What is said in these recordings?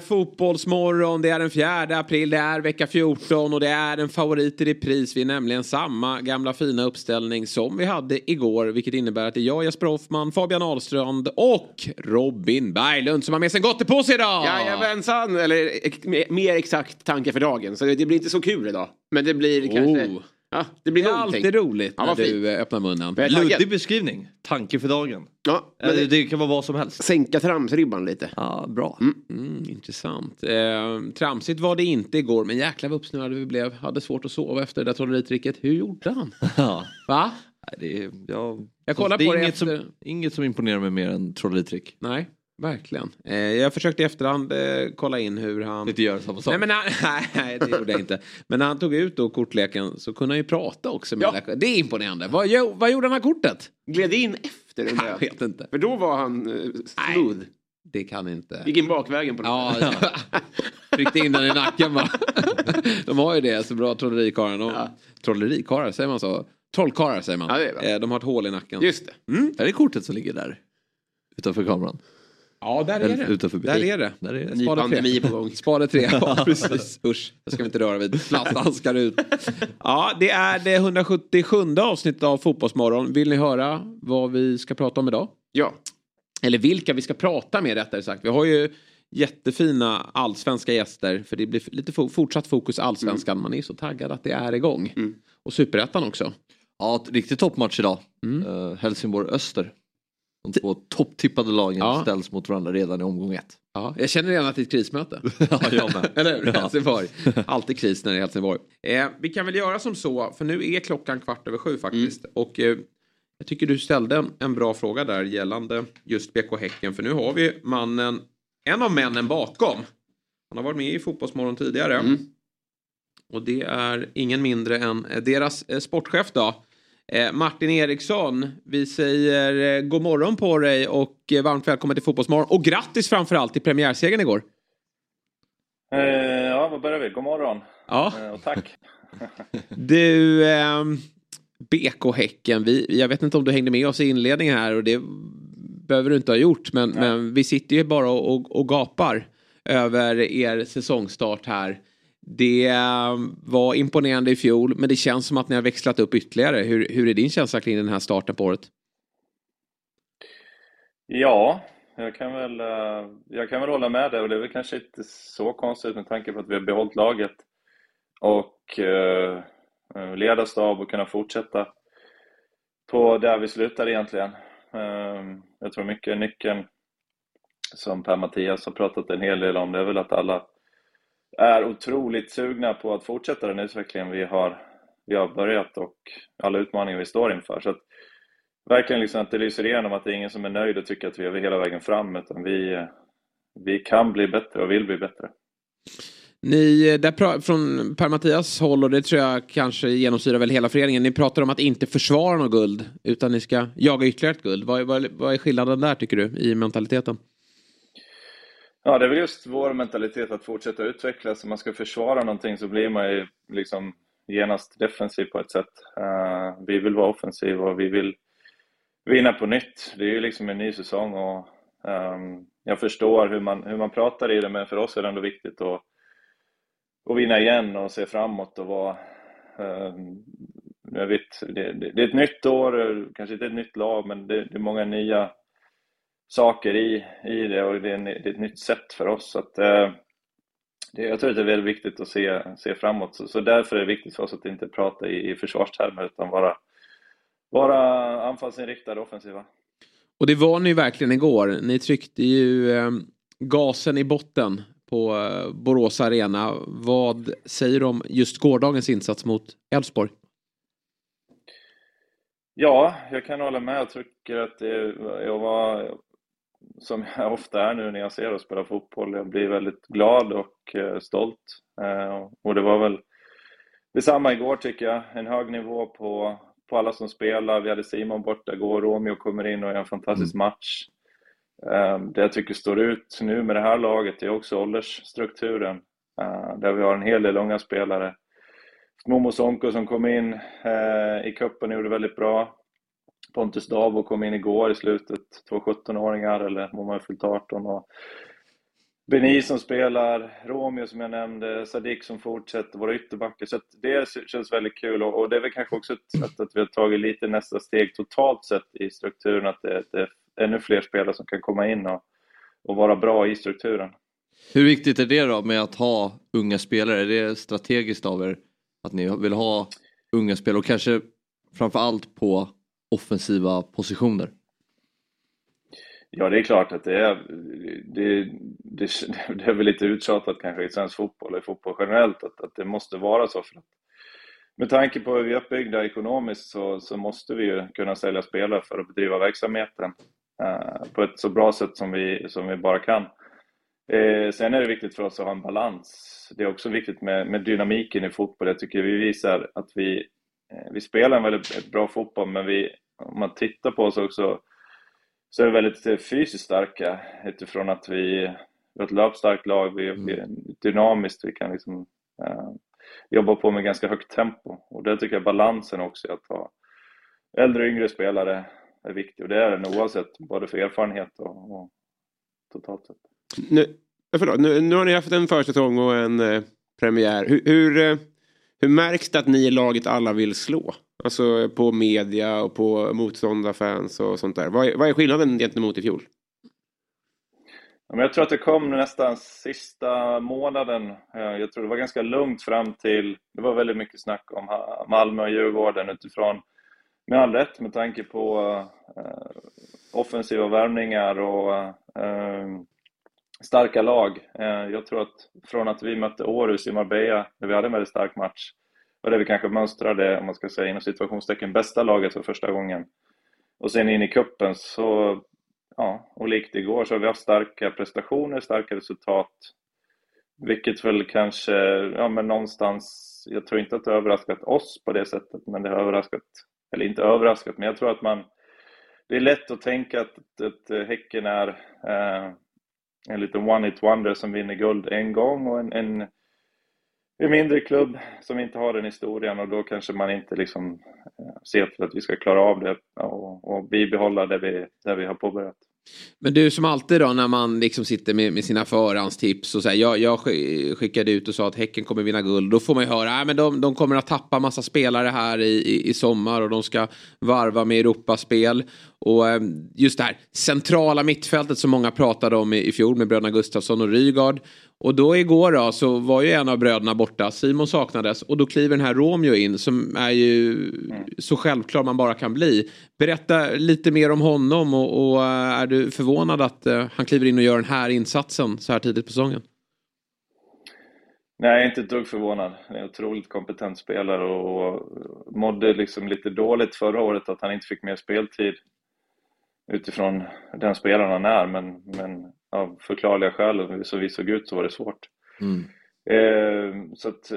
Fotbollsmorgon, det är den 4 april, det är vecka 14 och det är en favorit i repris. Vi är nämligen samma gamla fina uppställning som vi hade igår, vilket innebär att det är jag, Jesper Hoffman, Fabian Ahlstrand och Robin Berglund som har med sig en gottepåse idag! Jajamensan, eller ex- mer exakt tanke för dagen. Så det blir inte så kul idag. Men det blir kanske... Ja, det blir Det är någonting. alltid roligt Ja, när fint. du eh, öppnar munnen. Luddig beskrivning. Tanke för dagen. Ja, men det, det kan vara vad som helst. sänka tramsribban lite. Ja, bra. Mm, intressant. Eh, tramsigt var det inte igår, men jäklar vad uppsnurrade vi blev. Hade svårt att sova efter det där trolleritricket. Hur gjorde han? Ja. Va? Nej, det är, jag, Jag kollar det är på det inget, efter- som, inget som imponerar mig mer än trolleritrick. Nej, verkligen. Eh, jag försökte i efterhand eh, kolla in hur han... Inte göra samma sak. Nej, men han, nej, nej, det gjorde jag inte. Men när han tog ut då kortleken så kunde han ju prata också med Ja. läkaren. Det är imponerande. Vad, gjo- vad gjorde han med kortet? Gled in efter undrar Jag vet inte. För då var han uh, smooth. Det kan inte. Gick in bakvägen på något Ja, tryckte in den i nacken va. De har ju det, så bra trollerikarlar. De, Ja. Trollerikarlar, säger man så? Trollkarlar säger man. Ja. Eh, De har ett hål i nacken. Just det. Är det kortet som ligger där? Utanför kameran? Ja, där är det. utanför Där är det. Där är det. Ny Spade pandemi tre. på gång. Spade tre, ja precis. Usch, det ska vi inte röra vid. Plasthandskar ut. Ja, det är det 177 avsnittet av Fotbollsmorgon. Vill ni höra vad vi ska prata om idag? Ja. Eller vilka vi ska prata med rättare sagt. Vi har ju jättefina allsvenska gäster. För det blir lite fo- fortsatt fokus allsvenskan. Man är så taggad att det är igång. Mm. Och superettan också. Ja, riktigt toppmatch idag. Mm. Uh, Helsingborg-Öster. De två topptippade lagen Ja. ställs mot varandra redan i omgång ett. Ja, jag känner redan att det är ett krismöte. ja, jag med. Eller hur? Ja. Helsingborg. Alltid kris när det är Helsingborg. Eh, vi kan väl göra som så, för nu är klockan kvart över sju faktiskt. Och eh, jag tycker du ställde en, en bra fråga där gällande just BK Häcken. För nu har vi mannen, en av männen bakom. Han har varit med i Fotbollsmorgon tidigare. Mm. Och det är ingen mindre än eh, deras eh, sportchef då. Eh, Martin Eriksson, vi säger eh, god morgon på dig och eh, varmt välkommen till Fotbollsmorgon. Och grattis framförallt till premiärsegern igår. Eh, ja, vad börjar vi? God morgon. Ja. Och tack. Du, eh, BK Häcken, vi, jag vet inte om du hängde med oss i inledningen här och det behöver du inte ha gjort men, men vi sitter ju bara och, och, och gapar över er säsongstart här. Det eh, var imponerande i fjol men det känns som att ni har växlat upp ytterligare. Hur, hur är din känsla kring den här starten på året? Ja, jag kan, väl, eh, jag kan väl hålla med dig och det är väl kanske inte så konstigt med tanke på att vi har behållit laget och eh, ledarstab och kunna fortsätta på där vi slutade egentligen. Eh, jag tror mycket nyckeln som Per-Mattias har pratat en hel del om, det är väl att alla är otroligt sugna på att fortsätta den utvecklingen vi har, vi har börjat och alla utmaningar vi står inför. Så att, verkligen liksom att det lyser igenom att det är ingen som är nöjd och tycker att vi är hela vägen fram utan vi, vi kan bli bättre och vill bli bättre. Ni, eh, där från Per-Mattias håll och det tror jag kanske genomsyrar väl hela föreningen. Ni pratar om att inte försvara något guld utan ni ska jaga ytterligare ett guld. Vad, vad, är- vad är skillnaden där tycker du i mentaliteten? Ja, det är väl just vår mentalitet att fortsätta utvecklas. Om man ska försvara någonting så blir man ju liksom genast defensiv på ett sätt. Uh, vi vill vara offensiva och vi vill vinna på nytt. Det är ju liksom en ny säsong och um, jag förstår hur man, hur man pratar i det, men för oss är det ändå viktigt att, att vinna igen och se framåt och vara Um, jag vet, det, det, det är ett nytt år, kanske inte ett nytt lag, men det, det är många nya saker i, i det och det är, en, det är ett nytt sätt för oss. Så att, eh, det, jag tror att det är väldigt viktigt att se, se framåt. Så, så därför är det viktigt för oss att inte prata i, i försvarstermer utan vara, vara anfallsinriktade och offensiva. Och det var ni verkligen igår. Ni tryckte ju eh, gasen i botten på eh, Borås Arena. Vad säger du om just gårdagens insats mot Elfsborg? Ja, jag kan hålla med. Jag tycker att det, jag var som jag ofta är nu när jag ser oss spela fotboll. Jag blir väldigt glad och eh, stolt. Eh, och det var väl detsamma igår tycker jag. En hög nivå på, på alla som spelar. Vi hade Simon borta igår, Romeo kommer in och gör en fantastisk mm. match. Eh, det jag tycker står ut nu med det här laget är också åldersstrukturen. Där vi har en hel del unga spelare. Momo Sonko som kom in i cupen och gjorde väldigt bra. Pontus Davo kom in igår i slutet, två 17-åringar, eller de har fyllt 18. Och Beni som spelar, Romeo som jag nämnde, Sadik som fortsätter, våra ytterbackar. Så det känns väldigt kul och, det är väl kanske också ett, sätt att vi har tagit lite nästa steg totalt sett i strukturen, att det, det är ännu fler spelare som kan komma in och, och vara bra i strukturen. Hur viktigt är det då med att ha unga spelare? Är det strategiskt av er att ni vill ha unga spelare och kanske framför allt på offensiva positioner? Ja, det är klart att det är, det, det, det är väl lite uttjatat kanske i svensk fotboll, i fotboll generellt, att, att det måste vara så. För att, med tanke på hur vi är uppbyggda ekonomiskt så, så måste vi ju kunna sälja spelare för att bedriva verksamheten eh, på ett så bra sätt som vi, som vi bara kan. Eh, sen är det viktigt för oss att ha en balans. Det är också viktigt med, med dynamiken i fotboll. Jag tycker vi visar att vi Eh, vi spelar en väldigt bra fotboll, men vi, om man tittar på oss också så är vi väldigt eh, fysiskt starka utifrån att vi, är ett löpstarkt lag, vi, mm. vi är dynamiskt, vi kan liksom uh, jobba på med ganska högt tempo. Och det tycker jag balansen också, att ha äldre och yngre spelare är viktig och det är den oavsett, både för erfarenhet och, och totalt sett. Nu, förlåt, nu, nu har ni haft en försäsong och en eh, premiär. Hur, hur, hur märks det att ni i laget alla vill slå? Alltså på media och på motståndarfans och sånt där. Vad är, vad är skillnaden gentemot i fjol? Jag tror att det kom nästan sista månaden. Eh, jag tror det var ganska lugnt fram till... Det var väldigt mycket snack om Malmö och Djurgården utifrån, med all rätt, med tanke på eh, offensiva värvningar och eh, starka lag. Eh, jag tror att från att vi mötte Århus i Marbella, där vi hade en väldigt stark match, och där vi kanske mönstrade, om man ska säga inom situationstecken, bästa laget för första gången. Och sen in i kuppen så, ja, och likt igår så har vi haft starka prestationer, starka resultat. Vilket väl kanske, ja men någonstans, jag tror inte att det har överraskat oss på det sättet, men det har överraskat, eller inte överraskat, men jag tror att man, det är lätt att tänka att, att Häcken är eh, en liten one-hit wonder som vinner guld en gång och en, en, en, mindre klubb som inte har den historien och då kanske man inte liksom eh, ser till att vi ska klara av det och, och bibehålla det vi, det vi har påbörjat. Men du som alltid då när man liksom sitter med, med sina förhandstips och så här, jag, jag skickade ut och sa att Häcken kommer vinna guld. Då får man ju höra att de, de kommer att tappa massa spelare här i, i, i sommar och de ska varva med Europaspel. Och eh, just det här centrala mittfältet som många pratade om i, i fjol med bröderna Gustafsson och Rygaard. Och då igår då så var ju en av bröderna borta, Simon saknades och då kliver den här Romeo in som är ju mm. så självklar man bara kan bli. Berätta lite mer om honom och, och är du förvånad att uh, han kliver in och gör den här insatsen så här tidigt på säsongen? Nej, inte ett dugg förvånad. Han är en otroligt kompetent spelare och mådde liksom lite dåligt förra året att han inte fick mer speltid utifrån den spelaren han är, men, men av förklarliga skäl, så vi såg ut så var det svårt. Mm. Eh, så att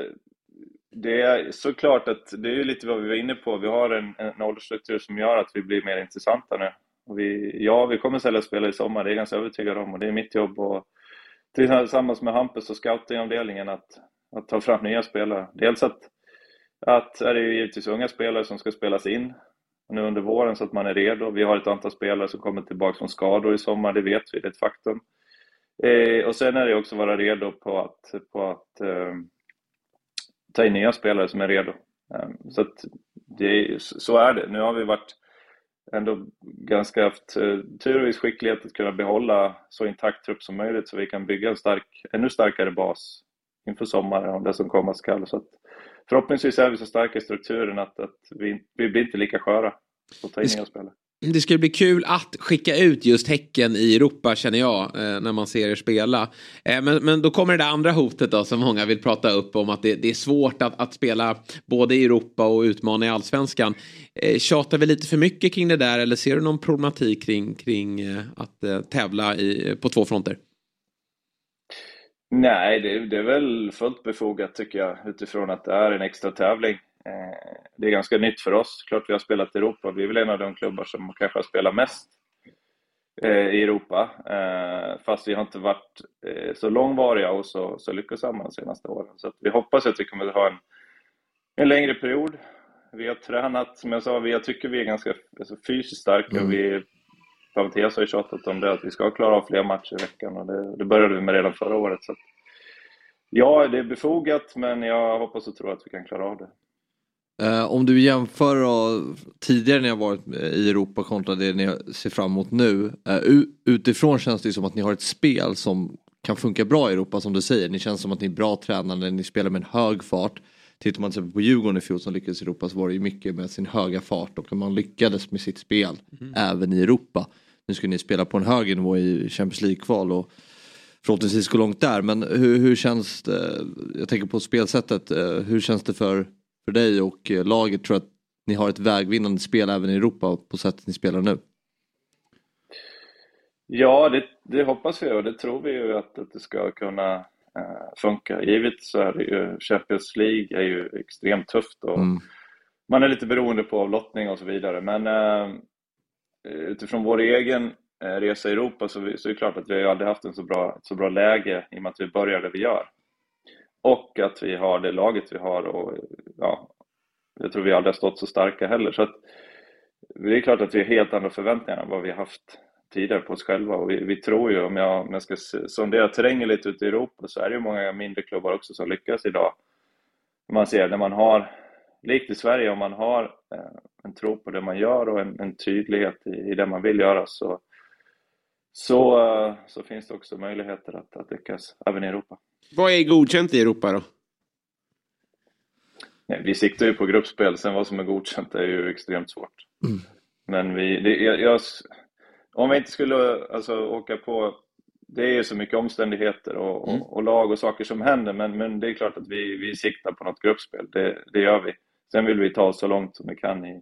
det är såklart att det är lite vad vi var inne på. Vi har en, en åldersstruktur som gör att vi blir mer intressanta nu. Vi, ja, vi kommer sälja spelare i sommar, det är jag ganska övertygad om. Och det är mitt jobb och tillsammans med Hampus och scoutingavdelningen att, att ta fram nya spelare. Dels att, att är det ju givetvis unga spelare som ska spelas in nu under våren så att man är redo. Vi har ett antal spelare som kommer tillbaka från skador i sommar, det vet vi, det är ett faktum. Eh, och sen är det också att vara redo på att, på att eh, ta in nya spelare som är redo. Eh, så att det, så är det. Nu har vi varit ändå ganska haft eh, tur och viss skicklighet att kunna behålla så intakt trupp som möjligt så vi kan bygga en stark, ännu starkare bas inför sommaren och det som komma skall. Så att förhoppningsvis är vi så starka i strukturen att, att vi, vi blir inte lika sköra. Så ta in nya spelare. det skulle bli kul att skicka ut just Häcken i Europa känner jag eh, när man ser er spela. Eh, men, men då kommer det där andra hotet då som många vill prata upp om att det, det är svårt att, att, spela både i Europa och utmana i allsvenskan. Eh, tjatar vi lite för mycket kring det där eller ser du någon problematik kring, kring att tävla i, på två fronter? Nej, det, det, är väl fullt befogat tycker jag utifrån att det är en extra tävling. Eh, det är ganska nytt för oss. Klart vi har spelat i Europa. Vi är väl en av de klubbar som kanske har spelat mest eh, i Europa. Eh, fast vi har inte varit så långvariga och så, så lyckosamma de senaste åren. Så vi hoppas att vi kommer att ha en, en längre period. Vi har tränat, som jag sa, vi, jag tycker vi är ganska alltså, fysiskt starka. Mm. Vi, Mattias har ju tjatat om det, att vi ska klara av fler matcher i veckan och det, det började vi med redan förra året. Så ja, det är befogat, men jag hoppas och tror att vi kan klara av det. Uh, om du jämför då, tidigare när jag varit i Europa kontra det ni ser fram emot nu. Uh, utifrån känns det som att ni har ett spel som kan funka bra i Europa som du säger. Ni känns som att ni är bra tränade, ni spelar med en hög fart. Tittar man till exempel på Djurgården i fjol som lyckades i Europa så var det ju mycket med sin höga fart och man lyckades med sitt spel mm. även i Europa. Nu ska ni spela på en högre nivå i Champions League-kval och förhoppningsvis gå långt där. Men hur, hur känns det, jag tänker på spelsättet, uh, hur känns det för för dig och eh, laget tror att ni har ett vägvinnande spel även i Europa på sättet ni spelar nu? Ja, det, det hoppas vi och det tror vi ju att, att det ska kunna äh, funka. Givet så är det ju, Champions League är ju extremt tufft och mm. man är lite beroende på avlottning och så vidare. Men äh, utifrån vår egen resa i Europa så, vi, så är det klart att vi har aldrig haft en så bra, så bra läge i och med att vi börjar där vi gör. Och att vi har det laget vi har och ja, jag tror vi aldrig har stått så starka heller. Så att, det är klart att vi har helt andra förväntningar än vad vi har haft tidigare på oss själva och vi, vi tror ju, om jag, om jag ska sondera terrängen lite ute i Europa, så är det ju många mindre klubbar också som lyckas idag. Man ser när man har, likt i Sverige, om man har eh, en tro på det man gör och en, en tydlighet i, i, det man vill göra så, så, eh, så finns det också möjligheter att, att lyckas även i Europa. Vad är godkänt i Europa då? Nej, vi siktar ju på gruppspel, sen vad som är godkänt är ju extremt svårt. Mm. Men vi, det, jag, jag, om vi inte skulle alltså, åka på, det är ju så mycket omständigheter och, mm. och, och, lag och saker som händer, men, men det är klart att vi, vi siktar på något gruppspel, det, det gör vi. Sen vill vi ta oss så långt som vi kan i,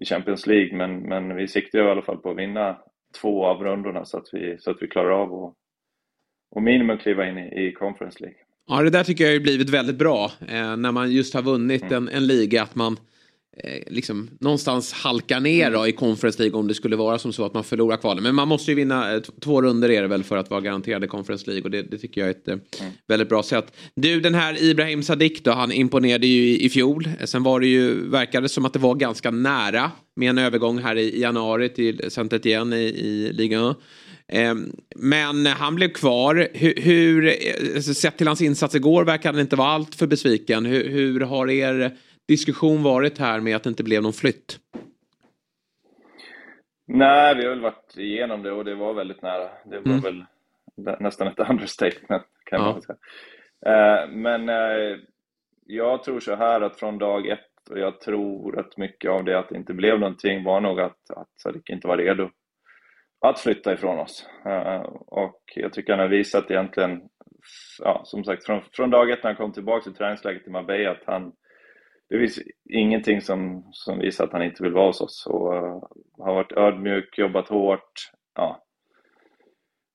i Champions League, men, men vi siktar ju i alla fall på att vinna två av rundorna så att vi, så att vi klarar av att och minimum kliva in i, i Conference League. Ja, det där tycker jag har blivit väldigt bra. Eh, när man just har vunnit mm. en, en liga, att man liksom någonstans halkar ner då, i Conference League om det skulle vara som så att man förlorar kvalen. Men man måste ju vinna eh, två runder är det väl för att vara garanterad Conference League och det, det tycker jag är ett eh, mm. väldigt bra sätt. Du, den här Ibrahim Sadiq då, han imponerade ju i, i fjol. Sen var det ju, verkade som att det var ganska nära med en övergång här i, i januari till Saint-Étienne i, i Ligue 1. Ehm, men han blev kvar. Hur, hur, sett till hans insats igår verkar han inte vara allt för besviken. Hur, hur har er diskussion varit här med att det inte blev någon flytt? Nej, vi har väl varit igenom det och det var väldigt nära. Det var mm. väl nästan ett understatement kan ja. man säga. Ehm, men eh, jag tror så här att från dag ett och jag tror att mycket av det att det inte blev någonting var nog att, att Sadiq inte var redo att flytta ifrån oss. Eh, och jag tycker han har visat egentligen, ja, som sagt, från, från dag ett när han kom tillbaka till träningsläget i Marbella att han, det finns ingenting som, som visar att han inte vill vara hos oss och uh, har varit ödmjuk, jobbat hårt, ja.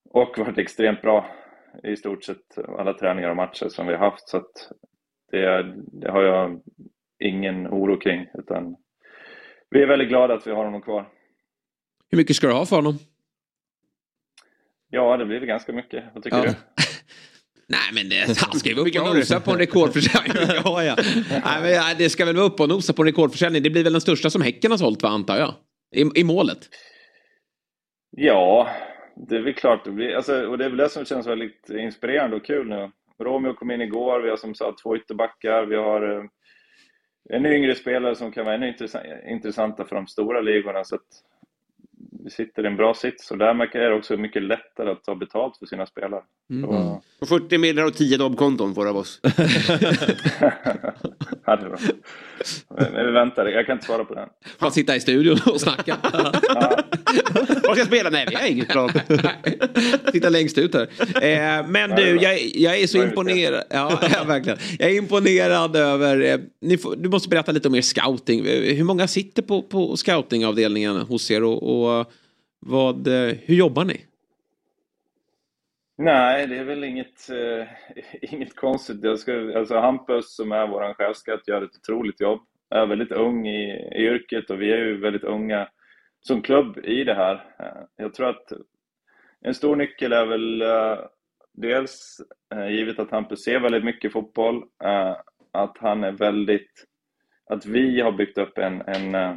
Och varit extremt bra i stort sett alla träningar och matcher som vi har haft så det, det har jag ingen oro kring utan vi är väldigt glada att vi har honom kvar. Hur mycket ska du ha för honom? Ja, det blir väl ganska mycket. Vad tycker ja. du? Nej men det, han ska ju upp och nosa på en rekordförsäljning. ja, ja. Nej, men det ska väl vara upp och nosa på en rekordförsäljning. Det blir väl den största som Häcken har sålt va, antar jag? I, i målet? Ja, det är väl klart. Det blir, alltså, och det är väl det som känns väldigt inspirerande och kul nu. Romeo kom in igår, vi har som sagt två ytterbackar, vi har eh, en yngre spelare som kan vara ännu intressanta för de stora ligorna. Så att, vi sitter i en bra sits och därmed är det också mycket lättare att ta betalt för sina spelare. Mm. Så... 40 miljoner och 10 dobbkonton får av oss. ja, det är bra. Men vi väntar, jag kan inte svara på den. Bara sitta i studion och snacka. Vad ska jag spela? Nej, vi har inget plan. Sitta längst ut här. Eh, men du, jag, jag är så imponerad. Ja, ja, verkligen. Jag är imponerad över... Eh, ni får, du måste berätta lite om er scouting. Eh, Hur många sitter på, på scoutingavdelningen hos er och, och vad, eh, hur jobbar ni? Nej, det är väl inget, eh, inget konstigt. Jag ska, alltså Hampus som är vår chefskatt gör ett otroligt jobb. Är väldigt ung i, i yrket och vi är ju väldigt unga som klubb i det här. Eh, jag tror att en stor nyckel är väl eh, dels, eh, givet att Hampus ser väldigt mycket fotboll, eh, att han är väldigt... Att vi har byggt upp en, en, eh,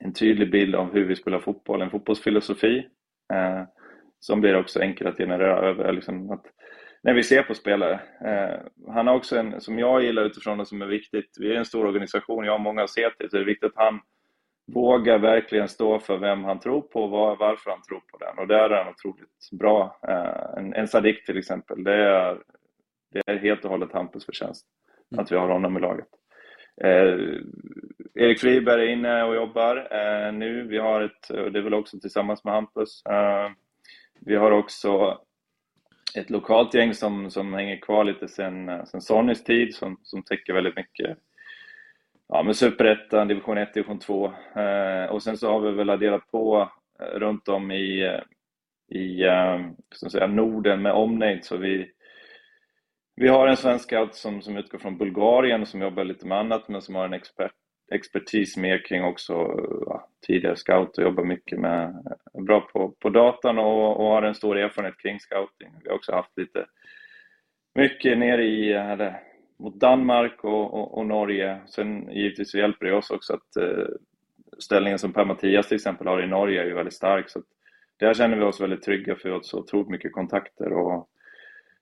en tydlig bild av hur vi spelar fotboll, en fotbollsfilosofi. eh, som blir också enkel att generera över. Liksom att, när vi ser på spelare. Eh, han har också en, som jag gillar utifrån och som är viktigt, vi är en stor organisation, jag har många att se till, så det är viktigt att han vågar verkligen stå för vem han tror på och var, varför han tror på den. Och där är han otroligt bra. Eh, en, en Sadik till exempel, det är, det är helt och hållet Hampus förtjänst att vi har honom i laget. Eh, Erik Friberg är inne och jobbar eh, nu. Vi har ett, och det är väl också tillsammans med Hampus. Eh, vi har också ett lokalt gäng som, som hänger kvar lite sen, eh, sen Sonnys tid som, som täcker väldigt mycket ja, med Superettan, division 1, division 2. Eh, och sen så har vi väl adderat på eh, runt om i, eh, i eh, säga, Norden med omnejd. Så vi, vi har en svensk scout som, som utgår från Bulgarien som jobbar lite med annat men som har en expert, expertis mer kring också ja, tidigare scout och jobbar mycket med, bra på, på datan och, och har en stor erfarenhet kring scouting. Vi har också haft lite mycket nere i, eller, mot Danmark och, och, och Norge. Sen givetvis så hjälper det oss också att eh, ställningen som Per-Mattias till exempel har i Norge är ju väldigt stark. Så att där känner vi oss väldigt trygga för vi har så otroligt mycket kontakter. Och,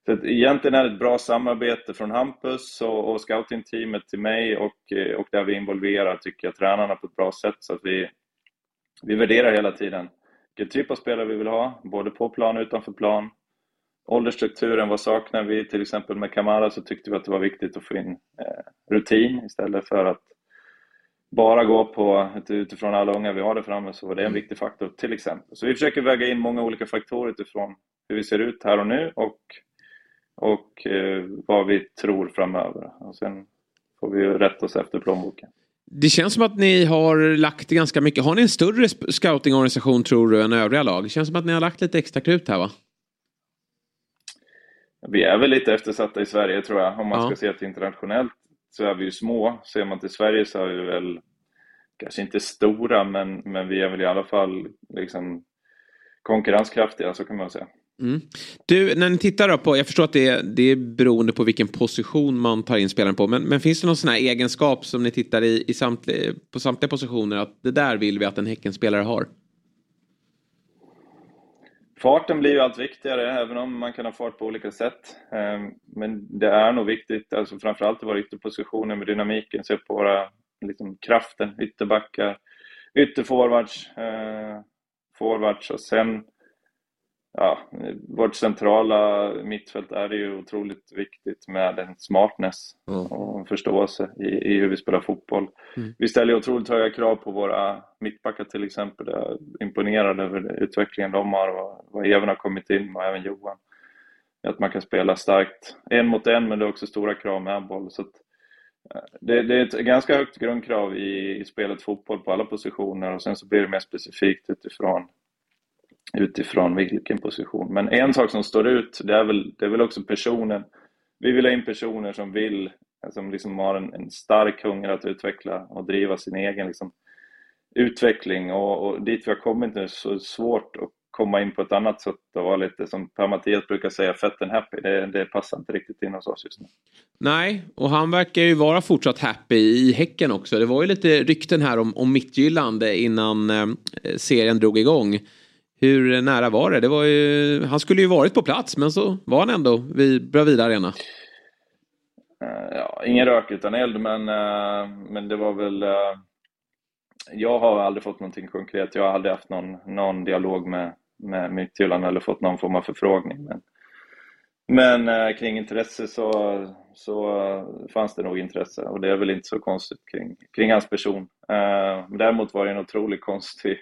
så att egentligen är det ett bra samarbete från Hampus och, och scoutingteamet till mig och, eh, och där vi involverar, tycker jag, tränarna på ett bra sätt så att vi, vi värderar hela tiden vilken typ av spelare vi vill ha, både på plan och utanför plan. Åldersstrukturen, vad saknar vi? Till exempel med Kamara så tyckte vi att det var viktigt att få in eh, rutin istället för att bara gå på utifrån alla unga vi har där framme så var det en viktig faktor till exempel. Så vi försöker väga in många olika faktorer utifrån hur vi ser ut här och nu och, och eh, vad vi tror framöver. Och sen får vi ju rätta oss efter plånboken. Det känns som att ni har lagt ganska mycket. Har ni en större scoutingorganisation tror du än övriga lag? Det känns som att ni har lagt lite extra krut här va? Vi är väl lite eftersatta i Sverige tror jag. Om man Ja. ska se till internationellt så är vi ju små. Ser man till Sverige så är vi väl kanske inte stora men, men vi är väl i alla fall liksom konkurrenskraftiga så kan man säga. Mm. Du, när ni tittar då på, jag förstår att det är, det är beroende på vilken position man tar in spelaren på, men, men finns det någon sån här egenskap som ni tittar i, i samtliga, på samtliga positioner att det där vill vi att en Häckenspelare har? Farten blir ju allt viktigare, även om man kan ha fart på olika sätt. Ehm, men det är nog viktigt, alltså framförallt i våra ytterpositioner med dynamiken, se på våra liksom, kraften, ytterbackar, ytterforwards, eh, forwards och sen ja, vårt centrala mittfält är det ju otroligt viktigt med en smartness Ja. och en förståelse i, i hur vi spelar fotboll. Mm. Vi ställer otroligt höga krav på våra mittbackar till exempel. Jag är imponerad över utvecklingen de har och vad även har kommit in med, och även Johan. Att man kan spela starkt en mot en, men det är också stora krav med boll. Så eh, det, det är ett ganska högt grundkrav i, i spelet fotboll på alla positioner och sen så blir det mer specifikt utifrån utifrån vilken position. Men en sak som står ut, det är väl, det är väl också personen. Vi vill ha in personer som vill, som liksom har en, en stark hunger att utveckla och driva sin egen liksom, utveckling. Och, och dit vi har kommit nu så är det svårt att komma in på ett annat sätt och vara lite som Per-Mattias brukar säga, fett and happy. Det, det passar inte riktigt in hos oss just nu. Nej, och han verkar ju vara fortsatt happy i Häcken också. Det var ju lite rykten här om, om Mittgyllande innan eh, serien drog igång. Hur nära var det? det var ju, han skulle ju varit på plats men så var han ändå vid Bravida Arena. Eh, ja, ingen rök utan eld, men, eh, men det var väl... Eh, jag har aldrig fått någonting konkret. Jag har aldrig haft någon, någon dialog med, med Midtjylland eller fått någon form av förfrågning. Men Men kring intresse så, så fanns det nog intresse och det är väl inte så konstigt kring, kring hans person. Däremot var det en otroligt konstig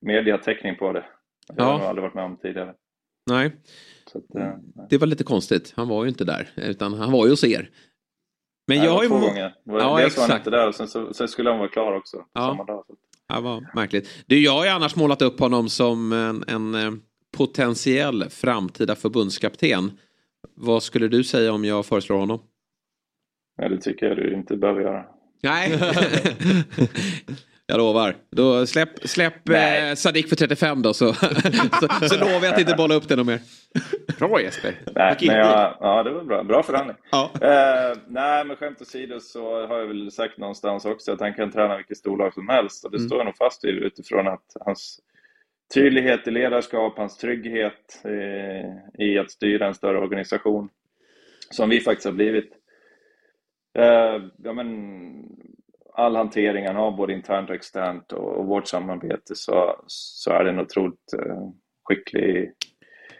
mediateckning på det. Det har Ja. jag nog aldrig varit med om tidigare. Nej, Så att, eh, det var lite konstigt. Han var ju inte där, utan han var ju hos er. Men nej, jag har ju... två gånger. Det var- Ja, Dels var han inte där och sen, så, sen skulle han vara klar också Ja. samma dag. Så. Ja, vad märkligt. Du, jag har ju annars målat upp honom som en, en eh, potentiell framtida förbundskapten. Vad skulle du säga om jag föreslår honom? Nej, det tycker jag du inte behöver göra. Nej. jag lovar. Då släpp, släpp eh, Sadik för 35 då så, så, så lovar jag att inte bolla upp det något mer. Bra Jesper. Nej, men jag, ja, det var bra. Bra förhandling. Ja. Eh, nej, men skämt åsido så har jag väl sagt någonstans också att han kan träna vilket storlag som helst. Och det står jag nog fast vid utifrån att hans tydlighet i ledarskap, hans trygghet eh, i att styra en större organisation, som vi faktiskt har blivit. Eh, ja, men, all hantering han har, både internt och externt, och, och vårt samarbete, så, så är det en otroligt eh, skicklig,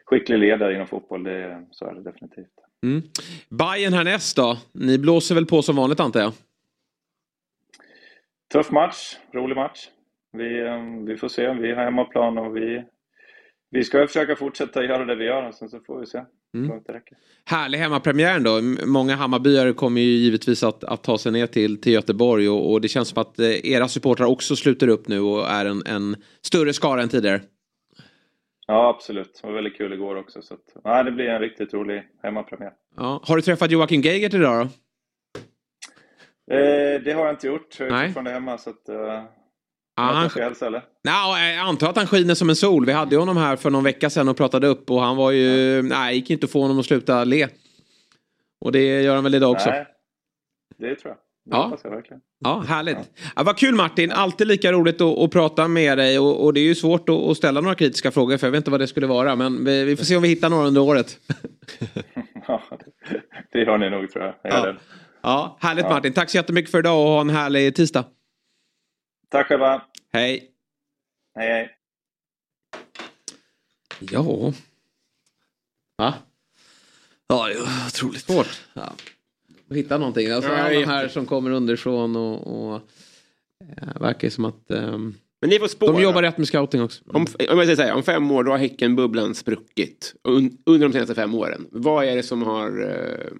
skicklig ledare inom fotboll. Det, så är det definitivt. Mm. Bayern härnäst då? Ni blåser väl på som vanligt antar jag? Tuff match, rolig match. Vi, eh, vi får se, vi har hemmaplan och vi, vi ska försöka fortsätta göra det vi gör och sen så får vi se Mm. Härlig hemmapremiär då. Många Hammarbyare kommer ju givetvis att, att ta sig ner till, till Göteborg och, och det känns som att eh, era supportrar också sluter upp nu och är en, en större skara än tidigare. Ja, absolut. Det var väldigt kul igår också. Så att, nej, det blir en riktigt rolig hemmapremiär. Ja. Har du träffat Joakim Geigert idag då? Eh, det har jag inte gjort. Jag är Nej. fortfarande hemma så att... Eh, Ja, jag han, eller? Nej, jag antar att han skiner som en sol. Vi hade ju honom här för någon vecka sedan och pratade upp och han var ju... Nej, gick inte att få honom att sluta le. Och det gör han väl idag också. Nej, det tror jag. Det Ja. hoppas jag verkligen. Ja, härligt. Ja, vad kul Martin, alltid lika roligt att, att prata med dig och, och det är ju svårt att, att ställa några kritiska frågor för jag vet inte vad det skulle vara men vi, vi får se om vi hittar några under året. Ja, det, gör ni nog tror jag. Ja. Ja, härligt Martin, tack så jättemycket för idag och ha en härlig tisdag. Tack själva. Hej. Hej, hej. Ja. Va? Ja, det är otroligt. Svårt. Ja. Hitta någonting. Alltså Ja, alla här som kommer underifrån och, och eh, verkar som att ehm, Men ni får spåra. de jobbar rätt med scouting också. Om, om jag säger så här, om fem år då har Häckenbubblan spruckit. Un, under de senaste fem åren. Vad är det som har eh,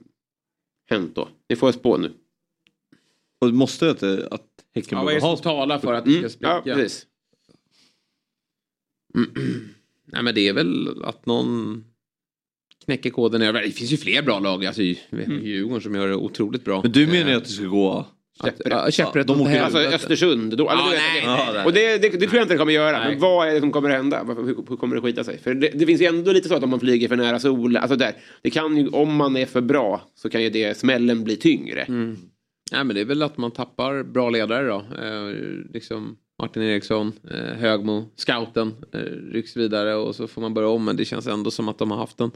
hänt då? Ni får spå nu. Och det måste att, att Häcken Ja, vad är det som talar för att det ska Mm. spricka? Ja, precis. Nej men det är väl att någon knäcker koden. Det finns ju fler bra lag. Alltså, ju Djurgården som gör det otroligt bra. Men du menar ju Eh, att det ska gå... ja, käpprätt de åker- Alltså. Östersund. Då, Ja, vet, nej, det-. Och det, det, det tror jag inte det kommer göra. Nej. Men vad är det som kommer hända? Hur, hur kommer det skita sig? För det, det finns ju ändå lite så att om man flyger för nära solen. Alltså där, det kan ju, om man är för bra så kan ju det, smällen bli tyngre. Mm. Nej men det är väl att man tappar bra ledare då. Eh, liksom Martin Eriksson, eh, Högmo, scouten eh, rycks vidare och så får man börja om. Men det känns ändå som att de har haft en,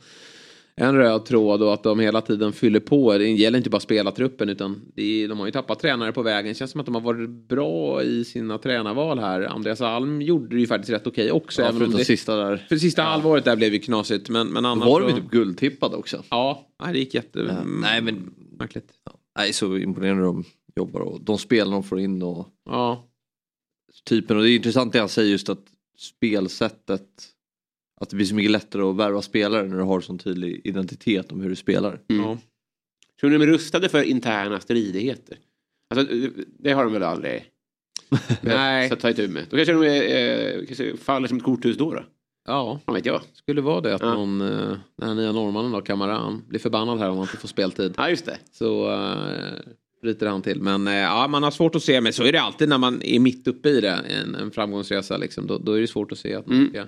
en röd tråd och att de hela tiden fyller på. Det gäller inte bara spelartruppen utan är, de har ju tappat tränare på vägen. Det känns som att de har varit bra i sina tränarval här. Andreas Alm gjorde det ju faktiskt rätt okej också. Ja, förutom det, sista där. för sista halvåret där blev ju knasigt. Men, men Då annars var de ju typ guldtippade också. Ja, det gick jätte... Ja, nej, men- Märkligt. Nej, så imponerande de jobbar och de spelar de får in och Ja. typen. Och det är intressant det han säger just att spelsättet att det blir så mycket lättare att värva spelare när du har sån tydlig identitet om hur du spelar. Mm. ja. Tror ni de är rustade för interna stridigheter? Alltså, det har de väl aldrig Nej. så att ta itu med. Då kanske de är, eh, kanske faller som ett korthus då. då. Ja, vet jag. skulle vara det att Ja. någon, eh, den här nya norrmannen då, Kamaran, blir förbannad här om han inte får speltid. Ja, just det. Så uh, ryter han till. Men eh, ja, man har svårt att se, men så är det alltid när man är mitt uppe i det, en, en framgångsresa liksom. Då, då är det svårt att se att, man Mm.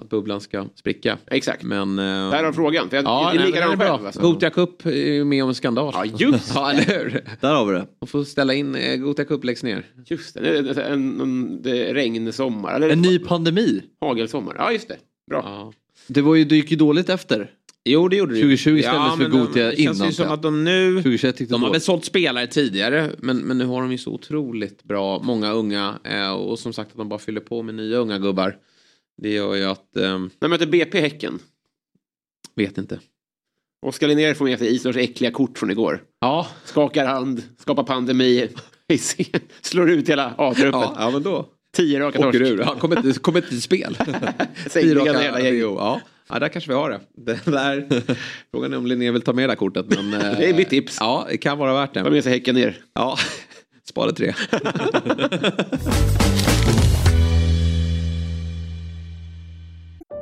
Att bubblan ska spricka. Exakt. Men... eh, Där har frågan. För jag, Ja, det är nej, bra. själv. Alltså. Gothia Cup är ju med om en skandal. Ja, just Ja, eller hur? Där har vi det. Man får ställa in, eh, Gothia Cup läggs ner. Just det. det är en, en, det regnsommar. Eller En ny pandemi. hagelsommar. Ja, just det. Bra. Ja. Det, var ju, det gick ju dåligt efter. Jo, det gjorde det. 2020 istället för men de- Gothia Det känns ju innan, som ja. att de nu... 2021 gick det De har väl sålt spelare tidigare men, men nu har de ju så otroligt bra, många unga eh, och som sagt att de bara fyller på med nya unga gubbar. Det gör ju att, eh, När möter BP Häcken? vet inte. Oskar Linnér får med sig Islands äckliga kort från igår. Ja, Skakar hand, skapar pandemi, slår ut hela A-truppen. ja, ja men då. Tio raka Åker torsk. ur. Han kommer inte, inte till spel. Sängliga hela gänget. ja. ja, där kanske vi har det. det där. Frågan är om Linné vill ta med det här kortet. Men, eh, Det är mitt tips. Ja, det kan vara värt Ta det. med sig Häcken ner. Ja, spara tre.